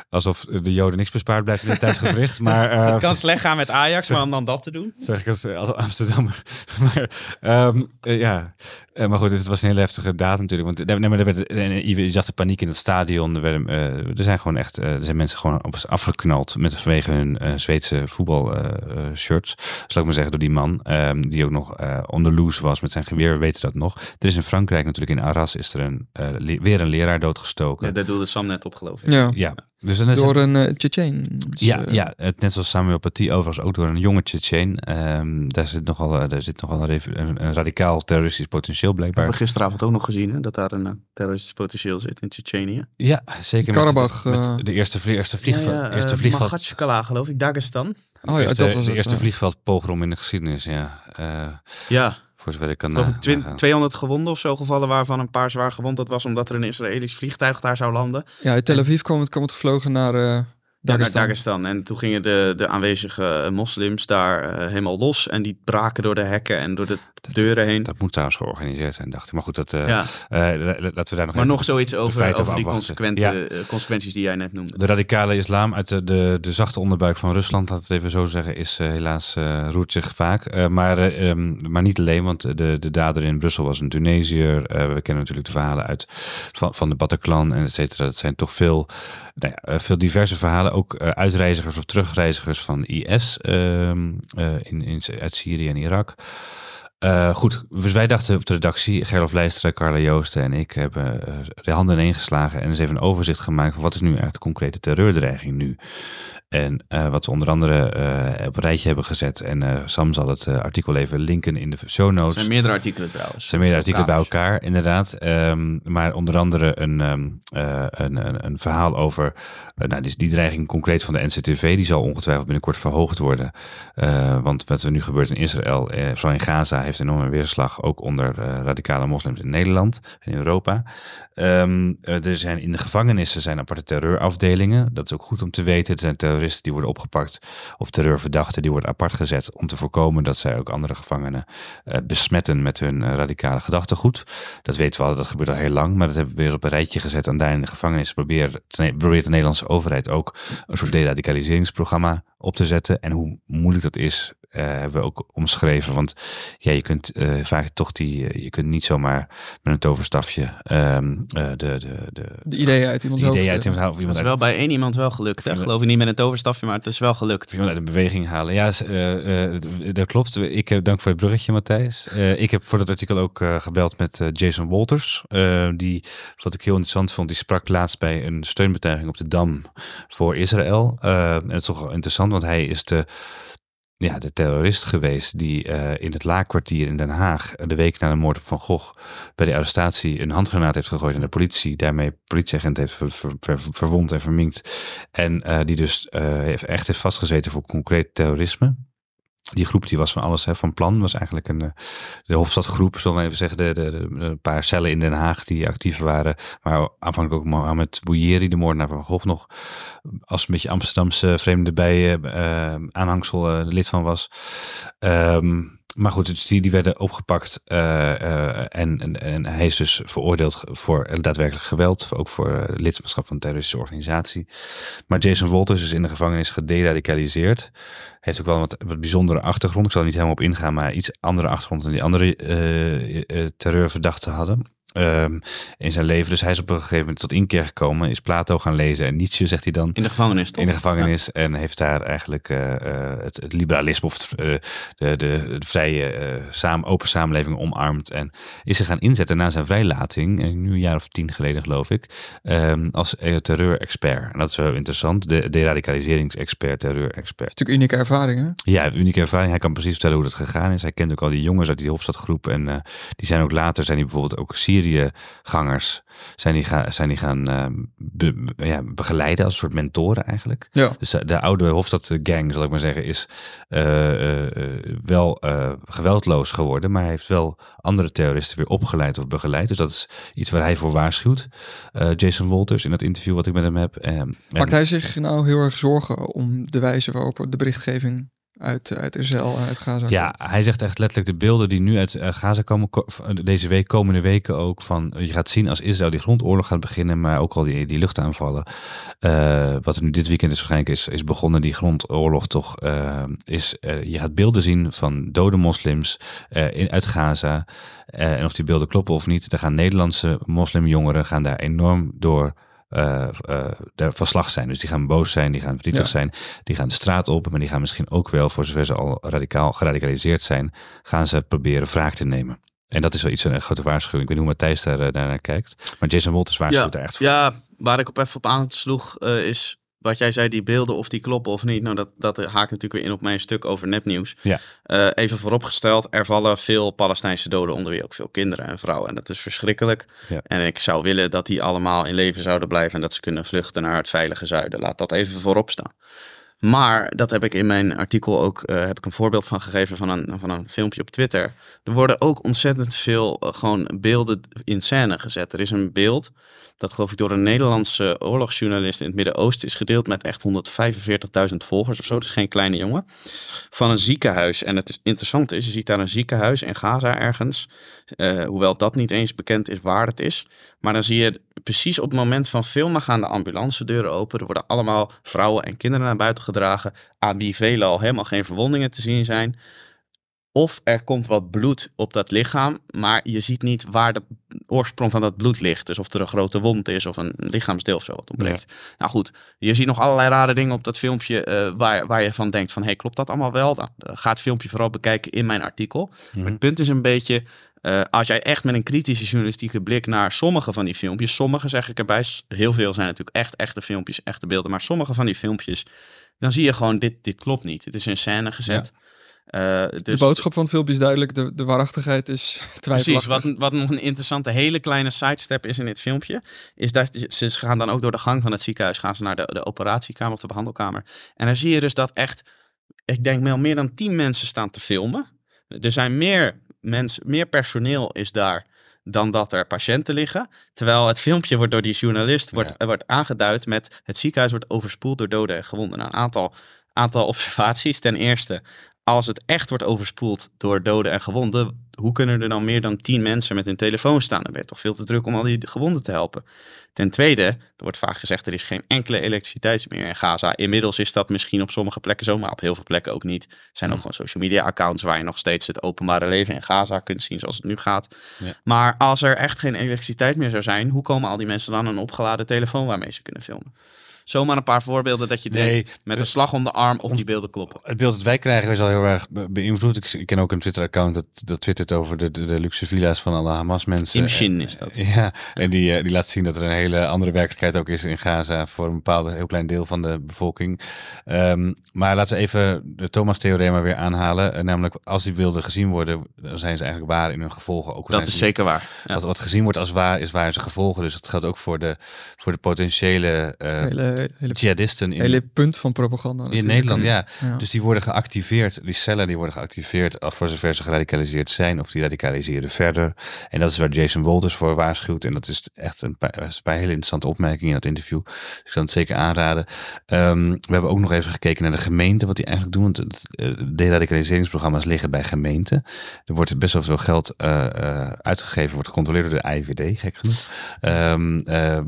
alsof de Joden niks bespaard blijft in het thuisgewricht. Maar eh, Het kan slecht gaan met Ajax, maar om dan dat te doen. zeg ik als, als Amsterdammer. maar ehm, eh, ja, Eh, maar goed, het was een hele heftige daad natuurlijk. Want nee, maar er werd, en je zag de paniek in het stadion. Er, werden, eh, er zijn gewoon echt, eh, er zijn mensen gewoon op, afgeknald met vanwege hun eh, Zweedse voetbalshirts. zal ik maar zeggen, door die man. ehm, die ook nog eh on the loose was met zijn geweer. We weten dat nog. Er is in Frankrijk natuurlijk, in Arras, is er een, eh, weer een leraar doodgestoken. Ja, daar doelde Sam net op, geloof ik. Ja, Ja, dus dan is door een uh, Tsjetsjen. Dus, ja, eh, ja, het, net zoals Samuel Paty overigens ook door een jonge Tsjetsjen. Ehm daar zit nogal, eh, daar zit nogal een, een, een radicaal terroristisch potentieel Hebben blijkbaar. we gisteravond ook nog gezien, hè? Dat daar een eh, terroristisch potentieel zit in Tsjetsjenië. Ja, zeker. Karabach, Met, eh, met de eerste, vlie- eerste, vliegveld, Ja, ja, eerste eh, vliegveld. Magatskala, geloof ik, Dagestan. Oh ja, eerste, dat was de het. eerste ja. vliegveldpogrom in de geschiedenis, ja. Eh, Ja, voor zover ik kan geloof eh, ik. 200 gewonden of zo gevallen, waarvan een paar zwaar gewond. Dat was omdat er een Israëlisch vliegtuig daar zou landen. Ja, uit Tel Aviv kwam het, kwam het gevlogen naar eh naar Dagestan. Dagestan. En toen gingen de, de aanwezige moslims daar eh, helemaal los. En die braken door de hekken en door de deuren heen. Dat moet trouwens georganiseerd zijn, dacht ik. Maar goed, dat, eh, ja, eh, la- la- laten we daar nog maar even nog zoiets over, over die consequente, Ja. consequenties die jij net noemde. De radicale islam uit de, de, de zachte onderbuik van Rusland, laten we het even zo zeggen, is helaas roert zich vaak. Maar, eh, ehm, maar niet alleen, want de, de dader in Brussel was een Tunesiër. We kennen natuurlijk de verhalen uit van, van de Bataclan en et cetera. Dat zijn toch veel, nou ja, veel diverse verhalen. Ook eh, uitreizigers of terugreizigers van IS ehm, eh, in, in, uit Syrië en Irak. Eh, goed, dus wij dachten op de redactie, Gerlof Leijstra, Carla Joosten en ik hebben eh, de handen ineen geslagen en eens even een overzicht gemaakt van wat is nu eigenlijk de concrete terreurdreiging nu. En eh, wat we onder andere eh, op een rijtje hebben gezet. En eh, Sam zal het artikel even linken in de show Er notes. zijn meerdere artikelen trouwens. Er zijn meerdere artikelen bij elkaar, inderdaad. Ehm, maar onder andere een, ehm, eh, een, een, een verhaal over nou, die, die dreiging concreet van de NCTV. Die zal ongetwijfeld binnenkort verhoogd worden. Want wat er nu gebeurt in Israël, vooral in Gaza, heeft enorme weerslag. Ook onder radicale moslims in Nederland en in Europa. Ehm, eh, er zijn in de gevangenissen zijn aparte terreurafdelingen. Dat is ook goed om te weten. Er zijn die worden opgepakt of terreurverdachten die worden apart gezet om te voorkomen dat zij ook andere gevangenen eh, besmetten met hun eh, radicale gedachtegoed. Dat weten we al, dat gebeurt al heel lang, maar dat hebben we weer op een rijtje gezet. En daar in de gevangenis probeert, probeert de Nederlandse overheid ook een soort deradicaliseringsprogramma op te zetten. En hoe moeilijk dat is, eh, hebben we ook omschreven. Want ja, je kunt eh, vaak toch die, eh, je kunt niet zomaar met een toverstafje ehm, eh, de, de, de, De ideeën uit iemands de hoofd. ideeën uit iemand halen of Dat is uit wel bij één iemand wel gelukt. Hè? Geloof ik niet met een toverstafje, maar het is wel gelukt. iemand uit een beweging halen. Ja, eh, eh, dat klopt. Ik heb dank voor het bruggetje, Matthijs. Eh, ik heb voor dat artikel ook eh, gebeld met Jason Walters. die, wat ik heel interessant vond, die sprak laatst bij een steunbetuiging op de Dam voor Israël. Eh, en het is toch wel interessant, want hij is de, ja, de terrorist geweest die eh, in het laakkwartier in Den Haag eh, de week na de moord op Van Gogh bij de arrestatie een handgranaat heeft gegooid aan de politie. Daarmee politieagent heeft ver- ver- ver- verwond en verminkt. En eh, die dus heeft, echt heeft vastgezeten voor concreet terrorisme. Die groep die was van alles hè, van plan. Was eigenlijk een, eh, de Hofstadgroep, zullen we even zeggen. De, de, de, de paar cellen in Den Haag die actief waren. Maar aanvankelijk ook Mohamed Bouyeri, de moordenaar van Gogh, nog als een beetje Amsterdamse vreemde bij eh, eh, aanhangsel lid van was. Ehm, maar goed, dus die, werden opgepakt eh, eh, en, en, en hij is dus veroordeeld voor daadwerkelijk geweld. Ook voor eh, lidmaatschap van een terroristische organisatie. Maar Jason Wolters is in de gevangenis gederadicaliseerd. Heeft ook wel wat, wat bijzondere achtergrond. Ik zal er niet helemaal op ingaan, maar iets andere achtergrond dan die andere terreurverdachten hadden. Ehm, in zijn leven. Dus hij is op een gegeven moment tot inkeer gekomen, is Plato gaan lezen en Nietzsche, zegt hij dan. In de gevangenis toch? In de gevangenis en heeft daar eigenlijk uh, het, het, liberalisme of het, uh, de, de, de, vrije uh, open samenleving omarmd. En is zich gaan inzetten na zijn vrijlating, nu een jaar of tien geleden geloof ik, um, als terreur-expert. En dat is wel interessant, de deradicaliseringsexpert, terreur-expert. Natuurlijk unieke ervaring hè? Ja, unieke ervaring. Hij kan precies vertellen hoe dat gegaan is. Hij kent ook al die jongens uit die Hofstadgroep en die zijn ook later, zijn die bijvoorbeeld ook Syrië-gangers, zijn die, ga, zijn die gaan be, ja, begeleiden als een soort mentoren eigenlijk. Ja. Dus de, de oude Hofstad-gang, zal ik maar zeggen, is uh, uh, wel geweldloos geworden. Maar hij heeft wel andere terroristen weer opgeleid of begeleid. Dus dat is iets waar hij voor waarschuwt. Jason Walters in dat interview wat ik met hem heb. Maakt hij zich nou heel erg zorgen om de wijze waarop de berichtgeving uit, uit Israël en uit Gaza. Ja, hij zegt echt letterlijk de beelden die nu uit uh, Gaza komen, deze week, komende weken ook, van je gaat zien als Israël die grondoorlog gaat beginnen, maar ook al die, die luchtaanvallen. Wat er nu dit weekend is waarschijnlijk is, is begonnen, die grondoorlog toch, is, je gaat beelden zien van dode moslims in, uit Gaza. en of die beelden kloppen of niet, dan gaan Nederlandse moslimjongeren gaan daar enorm door uh, uh, verslag zijn. Dus die gaan boos zijn, die gaan verdrietig zijn, die gaan de straat op, maar die gaan misschien ook wel, voor zover ze al radicaal geradicaliseerd zijn, gaan ze proberen wraak te nemen. En dat is wel iets een grote waarschuwing. Ik weet niet hoe Matthijs daar, uh, naar kijkt. Maar Jason Walters waarschuwt ja, er echt voor. Ja, waar ik op even op aansloeg is wat jij zei, die beelden of die kloppen of niet. Nou, dat, dat haakt natuurlijk weer in op mijn stuk over nepnieuws. Ja. Uh, even vooropgesteld, er vallen veel Palestijnse doden, onder wie ook veel kinderen en vrouwen. En dat is verschrikkelijk. Ja. En ik zou willen dat die allemaal in leven zouden blijven en dat ze kunnen vluchten naar het veilige zuiden. Laat dat even voorop staan. Maar dat heb ik in mijn artikel ook uh, heb ik een voorbeeld van gegeven van een, van een filmpje op Twitter. Er worden ook ontzettend veel uh, gewoon beelden in scène gezet. Er is een beeld dat geloof ik door een Nederlandse oorlogsjournalist in het Midden-Oosten is gedeeld met echt 145.000 volgers of zo. Dus geen kleine jongen. Van een ziekenhuis. En het is interessant is, je ziet daar een ziekenhuis in Gaza ergens. Uh, hoewel dat niet eens bekend is waar het is. Maar dan zie je precies op het moment van filmen gaan de ambulance deuren open. Er worden allemaal vrouwen en kinderen naar buiten gedragen. Aan wie veelal helemaal geen verwondingen te zien zijn. Of er komt wat bloed op dat lichaam, maar je ziet niet waar de oorsprong van dat bloed ligt. Dus of er een grote wond is of een lichaamsdeel of zo wat ontbreekt. Ja. Nou goed, je ziet nog allerlei rare dingen op dat filmpje uh, waar, waar je van denkt van... hé, hey, klopt dat allemaal wel? Nou, ga het filmpje vooral bekijken in mijn artikel. Mm -hmm. Maar het punt is een beetje, uh, als jij echt met een kritische journalistieke blik naar sommige van die filmpjes... sommige zeg ik erbij, heel veel zijn natuurlijk echt echte filmpjes, echte beelden... maar sommige van die filmpjes, dan zie je gewoon, dit, dit klopt niet. Het is in scène gezet. Ja. Uh, dus de boodschap van het filmpje is duidelijk, de, de waarachtigheid is twijfelachtig. Precies, wat, wat nog een interessante, hele kleine sidestep is in dit filmpje, is dat ze gaan dan ook door de gang van het ziekenhuis, gaan ze naar de, de operatiekamer of de behandelkamer. En dan zie je dus dat echt, ik denk wel meer dan tien mensen staan te filmen. Er zijn meer mensen, meer personeel is daar dan dat er patiënten liggen. Terwijl het filmpje wordt door die journalist wordt, ja. wordt aangeduid met het ziekenhuis wordt overspoeld door doden en gewonden. Nou, een aantal, aantal observaties. Ten eerste, als het echt wordt overspoeld door doden en gewonden, hoe kunnen er dan meer dan tien mensen met hun telefoon staan? Dan ben je toch veel te druk om al die gewonden te helpen. Ten tweede, er wordt vaak gezegd er is geen enkele elektriciteit meer in Gaza. Inmiddels is dat misschien op sommige plekken zo, maar op heel veel plekken ook niet. Er zijn ook gewoon social media accounts waar je nog steeds het openbare leven in Gaza kunt zien zoals het nu gaat. Ja. Maar als er echt geen elektriciteit meer zou zijn, hoe komen al die mensen dan een opgeladen telefoon waarmee ze kunnen filmen? Zomaar een paar voorbeelden dat je Nee, denkt, met een slag om de arm of die beelden kloppen. Het beeld dat wij krijgen is al heel erg be- beïnvloed. Ik, ik ken ook een Twitter-account dat, dat twittert over de, de, de luxe villa's van alle Hamas-mensen. In Shin En, is dat. Ja, en die, eh, die laat zien dat er een hele andere werkelijkheid ook is in Gaza voor een bepaald heel klein deel van de bevolking. Ehm, maar laten we even de Thomas-theorema weer aanhalen. Eh, namelijk, als die beelden gezien worden, dan zijn ze eigenlijk waar in hun gevolgen. Ook Dat is niet- zeker waar. Ja. Wat, wat gezien wordt als waar, is waar in zijn gevolgen. Dus dat geldt ook voor de, voor de potentiële eh hele, hele, jihadisten in, hele punt van propaganda. in natuurlijk. Nederland. Ja. Ja. Dus die worden geactiveerd, die cellen die worden geactiveerd af voor zover ze geradicaliseerd zijn of die radicaliseren verder. En dat is waar Jason Walters voor waarschuwt. En dat is echt een paar, een paar hele interessante opmerkingen in dat interview. Dus ik kan het zeker aanraden. Ehm, we hebben ook nog even gekeken naar de gemeente, wat die eigenlijk doen. Want eh, deradicaliseringsprogramma's liggen bij gemeenten. Er wordt best wel veel geld eh, eh, uitgegeven, wordt gecontroleerd door de IVD, gek genoeg. Ehm, eh,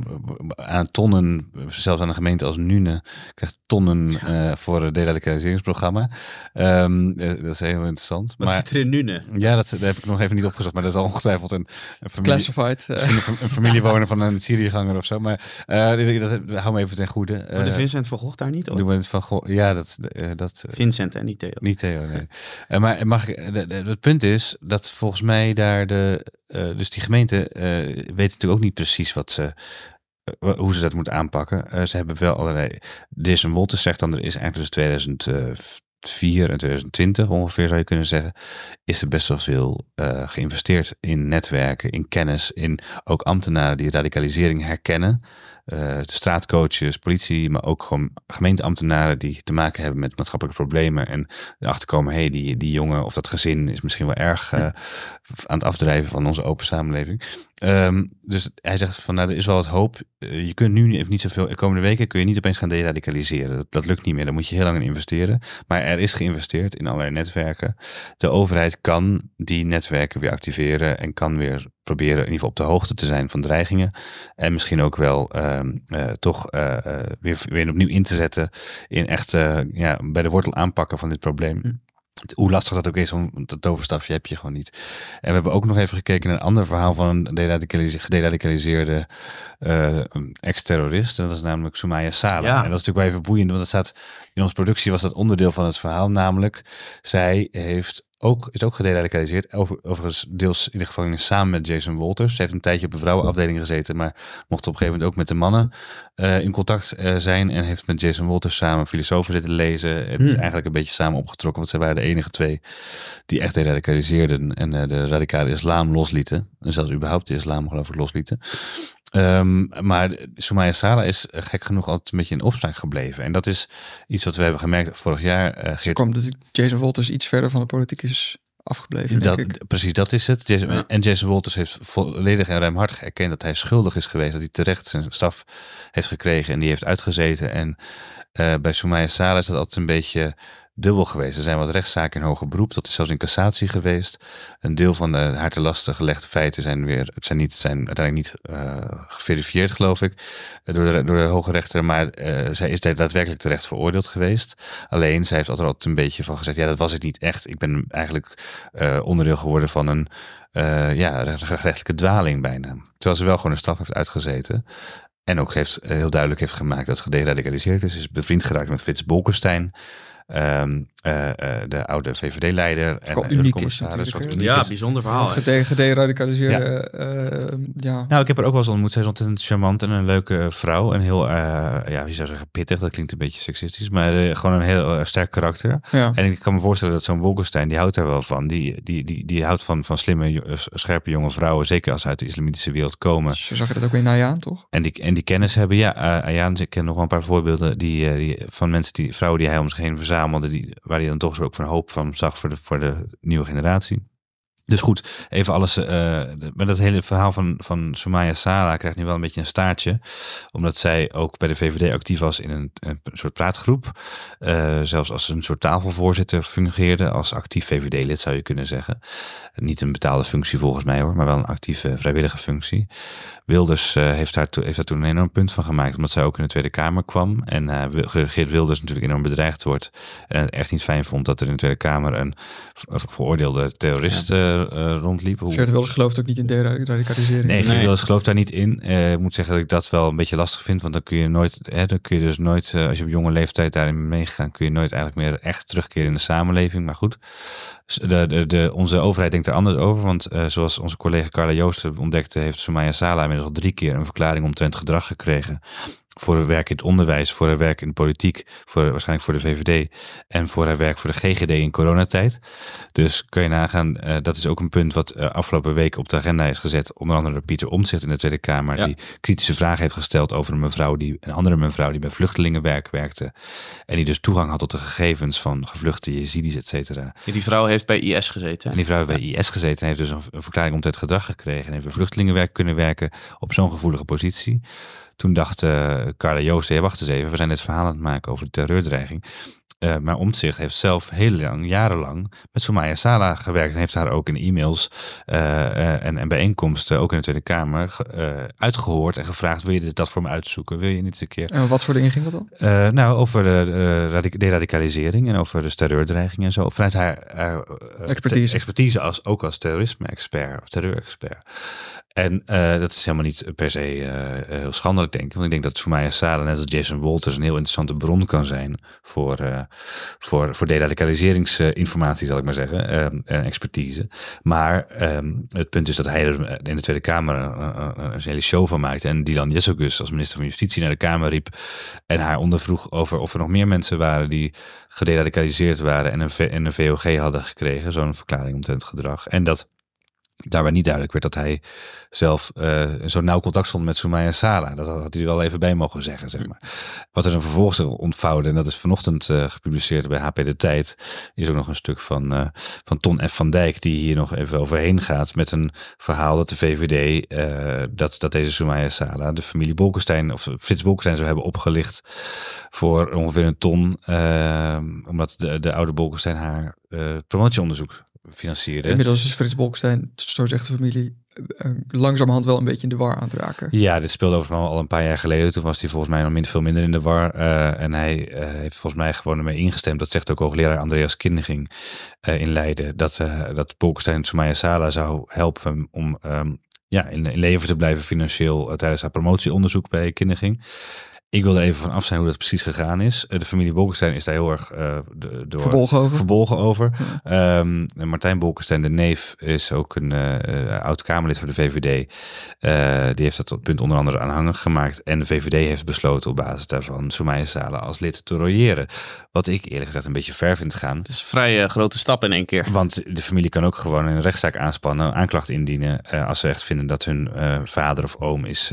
aan tonnen, zelfs aan een gemeente als Nune krijgt tonnen eh, voor het deradicaliseringsprogramma. Eh, dat is heel interessant. Wat maar zit er in Nune? ja, dat, dat heb ik nog even niet opgezocht, maar dat is al ongetwijfeld een, een familie. Classified. eh, Misschien een, een familiewoner van een Syriëganger of zo. Maar dat, hou me even ten goede. Maar Oh, de Vincent van Gogh daar niet op? doen we het van, goh, ja, dat, dat Vincent en niet Theo. niet Theo, nee. Maar mag ik, de- de- het punt is dat volgens mij daar de, dus die gemeente weet natuurlijk ook niet precies wat ze, hoe ze dat moeten aanpakken. Eh, ze hebben wel allerlei, Jason Wolters zegt dan er is eigenlijk tussen 2004 en 2020 ongeveer zou je kunnen zeggen, is er best wel veel eh, geïnvesteerd in netwerken, in kennis, in ook ambtenaren die radicalisering herkennen. De straatcoaches, politie, maar ook gewoon gemeenteambtenaren die te maken hebben met maatschappelijke problemen. En erachter komen, hé, hey, die, die jongen of dat gezin is misschien wel erg eh, aan het afdrijven van onze open samenleving. Ehm, dus hij zegt van, nou, er is wel wat hoop. Eh, je kunt nu even niet zoveel, de komende weken kun je niet opeens gaan deradicaliseren. Dat, dat lukt niet meer, daar moet je heel lang in investeren. Maar er is geïnvesteerd in allerlei netwerken. De overheid kan die netwerken weer activeren en kan weer proberen in ieder geval op de hoogte te zijn van dreigingen. En misschien ook wel ehm, eh, toch eh, eh, weer, weer opnieuw in te zetten in echt ja, bij de wortel aanpakken van dit probleem. Hm. Hoe lastig dat ook is, om dat toverstafje heb je gewoon niet. En we hebben ook nog even gekeken naar een ander verhaal van een eh, ex-terrorist. En dat is namelijk Sumaya Sala. Ja. En dat is natuurlijk wel even boeiend, want dat staat in onze productie was dat onderdeel van het verhaal. Namelijk, zij heeft ook, is ook gederadicaliseerd. Over, overigens deels in de gevangenis samen met Jason Walters. Ze heeft een tijdje op een vrouwenafdeling gezeten, maar mocht op een gegeven moment ook met de mannen eh, in contact eh, zijn. En heeft met Jason Walters samen filosofen zitten lezen. En is Hmm. eigenlijk een beetje samen opgetrokken, want zij waren de enige twee die echt deradicaliseerden en eh, de radicale islam loslieten. En zelfs überhaupt de islam geloof ik loslieten. Ehm, maar Sumaya Sala is eh, gek genoeg altijd een beetje in opspraak gebleven. En dat is iets wat we hebben gemerkt vorig jaar. Geert, kwam dat Jason Walters iets verder van de politiek is afgebleven, denk ik. precies, dat is het. Jason, Ja. En Jason Walters heeft volledig en ruimhartig erkend dat hij schuldig is geweest. Dat hij terecht zijn straf heeft gekregen en die heeft uitgezeten. En eh, bij Sumaya Sala is dat altijd een beetje dubbel geweest. Er zijn wat rechtszaken in hoger beroep. Dat is zelfs in cassatie geweest. Een deel van de haar te lasten gelegde feiten zijn weer, het zijn, niet, zijn uiteindelijk niet eh, geverifieerd, geloof ik, eh, door de, door de hoge rechter. Maar eh, zij is daadwerkelijk terecht veroordeeld geweest. Alleen, zij heeft altijd, altijd een beetje van gezegd, ja, dat was het niet echt. Ik ben eigenlijk onderdeel geworden van een ja, rechtelijke dwaling bijna. Terwijl ze wel gewoon een straf heeft uitgezeten. En ook heeft, heel duidelijk heeft gemaakt dat ze gederadicaliseerd is. Is bevriend geraakt met Frits Bolkestein. Ehm, eh, eh, de oude VVD-leider. En eh, uniek is uniek Ja, is. bijzonder verhaal. Gede gederadicaliseerde, eh, ja. Nou, ik heb haar ook wel eens ontmoet. Zij is ontzettend charmant en een leuke vrouw. En heel, eh, ja, wie zou zeggen, pittig. Dat klinkt een beetje seksistisch. Maar eh, gewoon een heel sterk karakter. ja. En ik kan me voorstellen dat zo'n Bolkestein, die houdt daar wel van. Die, die, die, die houdt van, van slimme, scherpe jonge vrouwen. Zeker als ze uit de islamitische wereld komen. Zo zag je dat ook weer Nayaan, toch? En die, en die kennis hebben, ja, uh, Ayaan, ik ken nog wel een paar voorbeelden die, eh, die, van mensen, die, vrouwen die hij om zich heen verzamelde, die, waar hij dan toch ook van hoop van zag voor de, voor de nieuwe generatie. Dus goed, even alles. eh maar dat hele verhaal van, van Sumaya Sala krijgt nu wel een beetje een staartje. Omdat zij ook bij de VVD actief was in een, een soort praatgroep. Eh, zelfs als een soort tafelvoorzitter fungeerde. Als actief VVD-lid zou je kunnen zeggen. Niet een betaalde functie volgens mij hoor, maar wel een actieve vrijwillige functie. Wilders uh, heeft, daar heeft daar toen een enorm punt van gemaakt, omdat zij ook in de Tweede Kamer kwam. En uh, Geert Wilders natuurlijk enorm bedreigd wordt. En echt niet fijn vond dat er in de Tweede Kamer een veroordeelde terrorist ja. Uh, rondliep. Geert Wilders gelooft ook niet in deradicalisering. Nee, Geert Wilders gelooft daar niet in. ik moet zeggen dat ik dat wel een beetje lastig vind, want dan kun je nooit, hè, dan kun je dus nooit, als je op jonge leeftijd daarin meegegaan, kun je nooit eigenlijk meer echt terugkeren in de samenleving. Maar goed, de, de, de, onze overheid denkt er anders over, want zoals onze collega Carla Joosten ontdekte, heeft Sumaya Sala inmiddels al drie keer een verklaring omtrent gedrag gekregen. Voor haar werk in het onderwijs, voor haar werk in de politiek, voor, waarschijnlijk voor de VVD en voor haar werk voor de GGD in coronatijd. Dus kun je nagaan, uh, dat is ook een punt wat uh, afgelopen week op de agenda is gezet. Onder andere door Pieter Omtzigt in de Tweede Kamer, ja. die kritische vragen heeft gesteld over een mevrouw die, een andere mevrouw die bij vluchtelingenwerk werkte. En die dus toegang had tot de gegevens van gevluchte Jezidis, et cetera. Ja, die vrouw heeft bij IS gezeten. En die vrouw heeft bij IS gezeten en heeft dus een, een verklaring omtrent gedrag gekregen. En heeft bij vluchtelingenwerk kunnen werken op zo'n gevoelige positie. Toen dacht uh, Carla Joost, ja, wacht eens even, we zijn dit verhaal aan het maken over de terreurdreiging. Uh, maar Omtzigt heeft zelf heel lang, jarenlang met Soumaya Sala gewerkt. En heeft haar ook in e-mails uh, en, en, bijeenkomsten, ook in de Tweede Kamer, uitgehoord en gevraagd: wil je dit, dat voor me uitzoeken? Wil je niet eens een keer. En wat voor dingen ging dat dan? nou, over de deradicalisering en over de terreurdreiging en zo. Vanuit haar, haar expertise. expertise als, ook als terrorisme-expert of terreur-expert. En dat is helemaal niet per se heel schandelijk, denk ik. Want ik denk dat Soumaya Sala, net als Jason Walters, een heel interessante bron kan zijn voor, uh, voor, voor deradicaliseringsinformatie, zal ik maar zeggen, en expertise. Maar um, het punt is dat hij er in de Tweede Kamer een, hele show van maakte. En Dylan Jessogus als minister van Justitie naar de Kamer riep en haar ondervroeg over of er nog meer mensen waren die gederadicaliseerd waren en een, en een VOG hadden gekregen, zo'n verklaring omtrent gedrag. En dat daarbij niet duidelijk werd dat hij zelf uh, zo nauw contact stond met Soumaya Sala. Dat had hij wel even bij mogen zeggen, zeg maar. Wat er dan vervolgens ontvouwde, en dat is vanochtend uh, gepubliceerd bij HP De Tijd, is ook nog een stuk van, uh, van Ton F. van Dijk, die hier nog even overheen gaat met een verhaal dat de VVD, dat, dat deze Soumaya Sala de familie Bolkestein, of Frits Bolkestein zou hebben opgelicht voor ongeveer een ton, omdat de, de oude Bolkestein haar promotieonderzoek financierde. Inmiddels is Frits Bolkestein, zo zegt de familie, eh, langzamerhand wel een beetje in de war aan het raken. Ja, dit speelde overigens al een paar jaar geleden. Toen was hij volgens mij nog minder, veel minder in de war. Uh, en hij uh, heeft volgens mij gewoon ermee ingestemd. Dat zegt ook hoogleraar Andreas Kindering uh, in Leiden. Dat, dat Bolkestein Sumaya Sala zou helpen om um, ja, in, in, leven te blijven financieel tijdens haar promotieonderzoek bij Kindering. Ik wil er even van af zijn hoe dat precies gegaan is. Eh, de familie Bolkestein is daar heel erg uh, door, verbolgen over. Verbolgen over. Ehm, Martijn Bolkestein, de neef, is ook een uh, oud-Kamerlid voor de VVD. die heeft dat punt onder andere aanhangig gemaakt. En de VVD heeft besloten op basis daarvan Soumaya Sala als lid te royeren. Wat ik eerlijk gezegd een beetje ver vind gaan. Het is een vrij grote stap in één keer. Want de familie kan ook gewoon een rechtszaak aanspannen, aanklacht indienen. als ze echt vinden dat hun vader of oom is,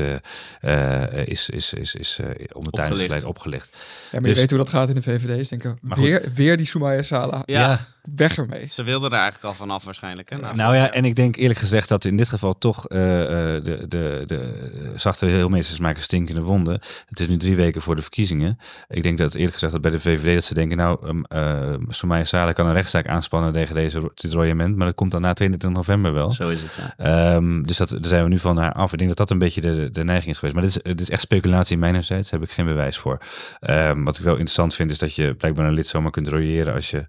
is, is, is, is om het opgelicht. Ja, maar dus, je weet hoe dat gaat in de VVD. Denk ik, weer, weer die Soumaya Sala. Ja. Weg ermee. Ze wilden er eigenlijk al vanaf waarschijnlijk. Hè? Nou, nou ja, en ik denk eerlijk gezegd dat in dit geval toch uh, de, de, de zachte heelmeesters maken stinkende wonden. Het is nu drie weken voor de verkiezingen. Ik denk dat eerlijk gezegd dat bij de VVD dat ze denken, nou, um, uh, Soumaya Sala kan een rechtszaak aanspannen tegen deze, dit royement, maar dat komt dan na 22 november wel. Zo is het, ja. Um, dus dat, daar zijn we nu van haar af. Ik denk dat dat een beetje de, de neiging is geweest. Maar dit is, dit is echt speculatie mijnerzijds, daar heb ik geen bewijs voor. Um, wat ik wel interessant vind, is dat je blijkbaar een lid zomaar kunt royeren als, je,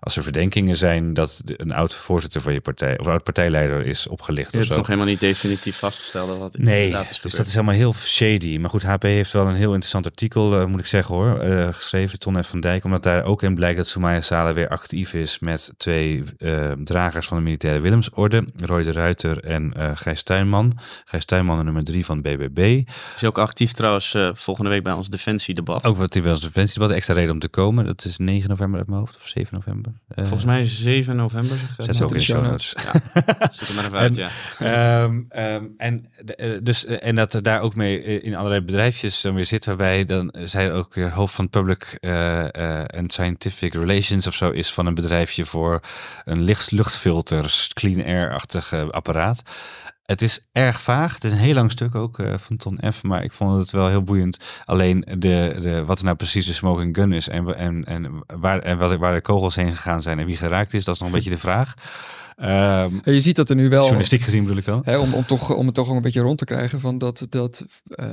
als er verdenkingen zijn dat een oud voorzitter van je partij of oud partijleider is opgelicht. Het is nog helemaal niet definitief vastgesteld. Wat nee, is dus dat is helemaal heel shady. Maar goed, HP heeft wel een heel interessant artikel, uh, moet ik zeggen hoor, uh, geschreven, Ton F. van Dijk, omdat daar ook in blijkt dat Soumaya Sala weer actief is met twee uh, dragers van de militaire Willemsorde, Roy de Ruiter en Gijs Tuinman. Gijs Tuinman nummer drie van BBB. Is ook actief trouwens volgende week bij ons defensiedebat. Ook wat hij bij ons defensiedebat, extra reden om te komen. Dat is 9 november uit mijn hoofd of 7 november. Volgens mij 7 november. Zet ze ook in de show notes. Ja, er maar even uit, ja. Um, um, en, dus, en dat er daar ook mee uh, in allerlei bedrijfjes dan weer zit, waarbij dan zij ook weer hoofd van Public and Scientific Relations of zo is van een bedrijfje voor een licht, luchtfilters, clean air-achtig apparaat. Het is erg vaag. Het is een heel lang stuk ook uh, van Ton F. Maar ik vond het wel heel boeiend. Alleen de, de, wat er nou precies de smoking gun is. En, en, en, waar, en wat, waar de kogels heen gegaan zijn. En wie geraakt is. Dat is nog een beetje de vraag. Um, je ziet dat er nu wel. Journalistiek gezien bedoel ik dan. Hè, om, om, toch, om het toch een beetje rond te krijgen. Van dat, dat uh,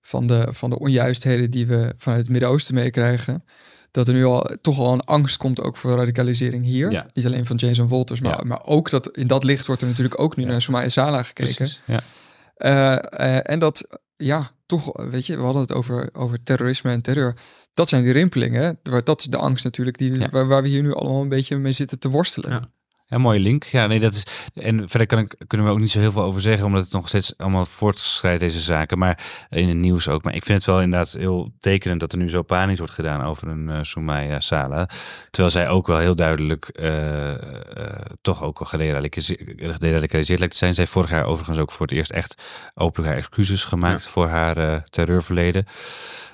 van, de, van de onjuistheden die we vanuit het Midden-Oosten meekrijgen dat er nu al toch al een angst komt ook voor radicalisering hier. Ja. Niet alleen van Jason Wolters, maar, ja. maar ook dat in dat licht wordt er natuurlijk ook nu ja. naar Soumaya Sala gekeken. Ja. Uh, uh, en dat, ja, toch, weet je, we hadden het over, over terrorisme en terreur. Dat zijn die rimpelingen. Dat is de angst natuurlijk die, waar, waar, we hier nu allemaal een beetje mee zitten te worstelen. Ja, mooie link. Ja, nee, dat is. En verder kan ik, kunnen we ook niet zo heel veel over zeggen, omdat het nog steeds allemaal voortschrijdt, deze zaken. Maar in het nieuws ook. Maar ik vind het wel inderdaad heel tekenend dat er nu zo panisch wordt gedaan over een uh, Soumaya Sala. Terwijl zij ook wel heel duidelijk uh, uh, toch ook al geradicaliseerd lijkt te zijn. Zij vorig jaar overigens ook voor het eerst echt openlijk haar excuses gemaakt voor haar terreurverleden.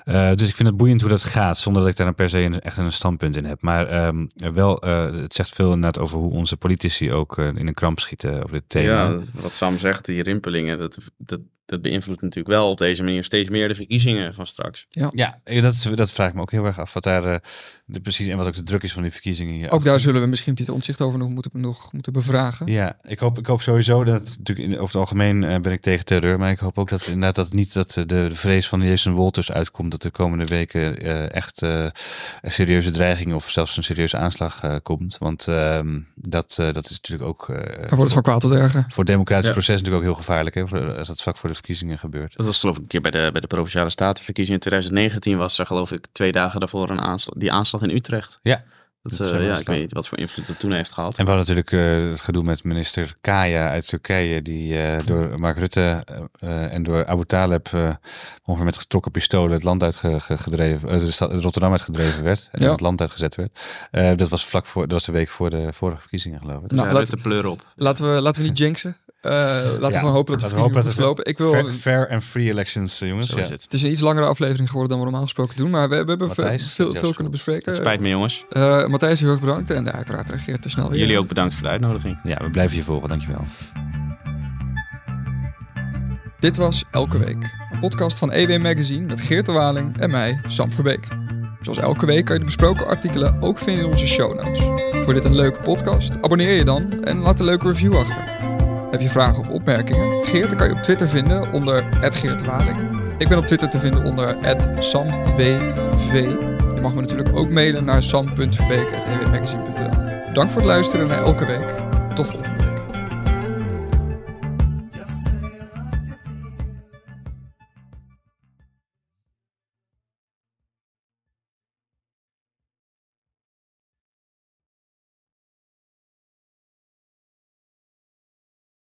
Uh, dus ik vind het boeiend hoe dat gaat, zonder dat ik daar een per se een, echt een standpunt in heb. Maar um, wel, uh, het zegt veel inderdaad over hoe onze politici ook uh, in een kramp schieten over dit thema. Ja, wat Sam zegt, die rimpelingen, dat, dat, dat beïnvloedt natuurlijk wel op deze manier steeds meer de verkiezingen van straks. Ja, eh, dat, is, dat vraag ik me ook heel erg af. Wat daar eh, de, precies en wat ook de druk is van die verkiezingen hier. Ook daar zullen we misschien Pieter Omtzigt over nog moeten, nog moeten bevragen. Ja, ik hoop, ik hoop sowieso dat, natuurlijk in, over het algemeen eh, ben ik tegen terreur, maar ik hoop ook dat inderdaad dat niet dat de, de vrees van Jason Wolters uitkomt dat de komende weken eh, echt eh, een serieuze dreiging of zelfs een serieuze aanslag eh, komt. Want ehm, dat, eh, dat is natuurlijk ook eh, Dan wordt het voor, van kwaad tot erger. voor het democratisch Ja. proces natuurlijk ook heel gevaarlijk hè, voor- als dat vlak voor de verkiezingen gebeurt. Dat was geloof ik een keer bij de, bij de Provinciale Statenverkiezingen in 2019 was er geloof ik twee dagen daarvoor een aanslag, die aanslag in Utrecht. Ja. Dat, eh, zou ja, ik weet niet wat voor invloed dat toen heeft gehad. En we hadden natuurlijk eh, het gedoe met minister Kaya uit Turkije, die eh, door Mark Rutte en door Abu Taleb eh, ongeveer met getrokken pistolen het land uitgedreven, uh, de stad, Rotterdam uitgedreven werd en Ja. het land uitgezet werd. Eh, dat was vlak voor, dat was de week voor de vorige verkiezingen, geloof ik. Dus Nou, nou, laat- Rutte pleur op. Laten we, laten we niet jinxen. Eh, laten we gewoon hopen dat hopen verkiezingen goed dat verlopen. Ik wil, Fair, fair and free elections, eh, jongens. Zo Ja. is het. het is een iets langere aflevering geworden dan we normaal gesproken doen. Maar we, we hebben Matthijs, veel, veel, kunnen bespreken. Het spijt me jongens. Eh, Matthijs, heel erg bedankt. En uiteraard reageert te snel weer. Jullie ook bedankt voor de uitnodiging. ja, we blijven je volgen, dankjewel. Dit was Elke Week. Een podcast van EW Magazine met Geert de Waling en mij, Sam Verbeek. Zoals elke week kan je de besproken artikelen ook vinden in onze show notes. Voor dit een leuke podcast, abonneer je dan en laat een leuke review achter. Heb je vragen of opmerkingen? Geert kan je op Twitter vinden onder Geert de Waling. Ik ben op Twitter te vinden onder SamWV. Je mag me natuurlijk ook mailen naar sam.verbeek.ewmagazine.nl Dank voor het luisteren naar Elke Week. Tot volgende.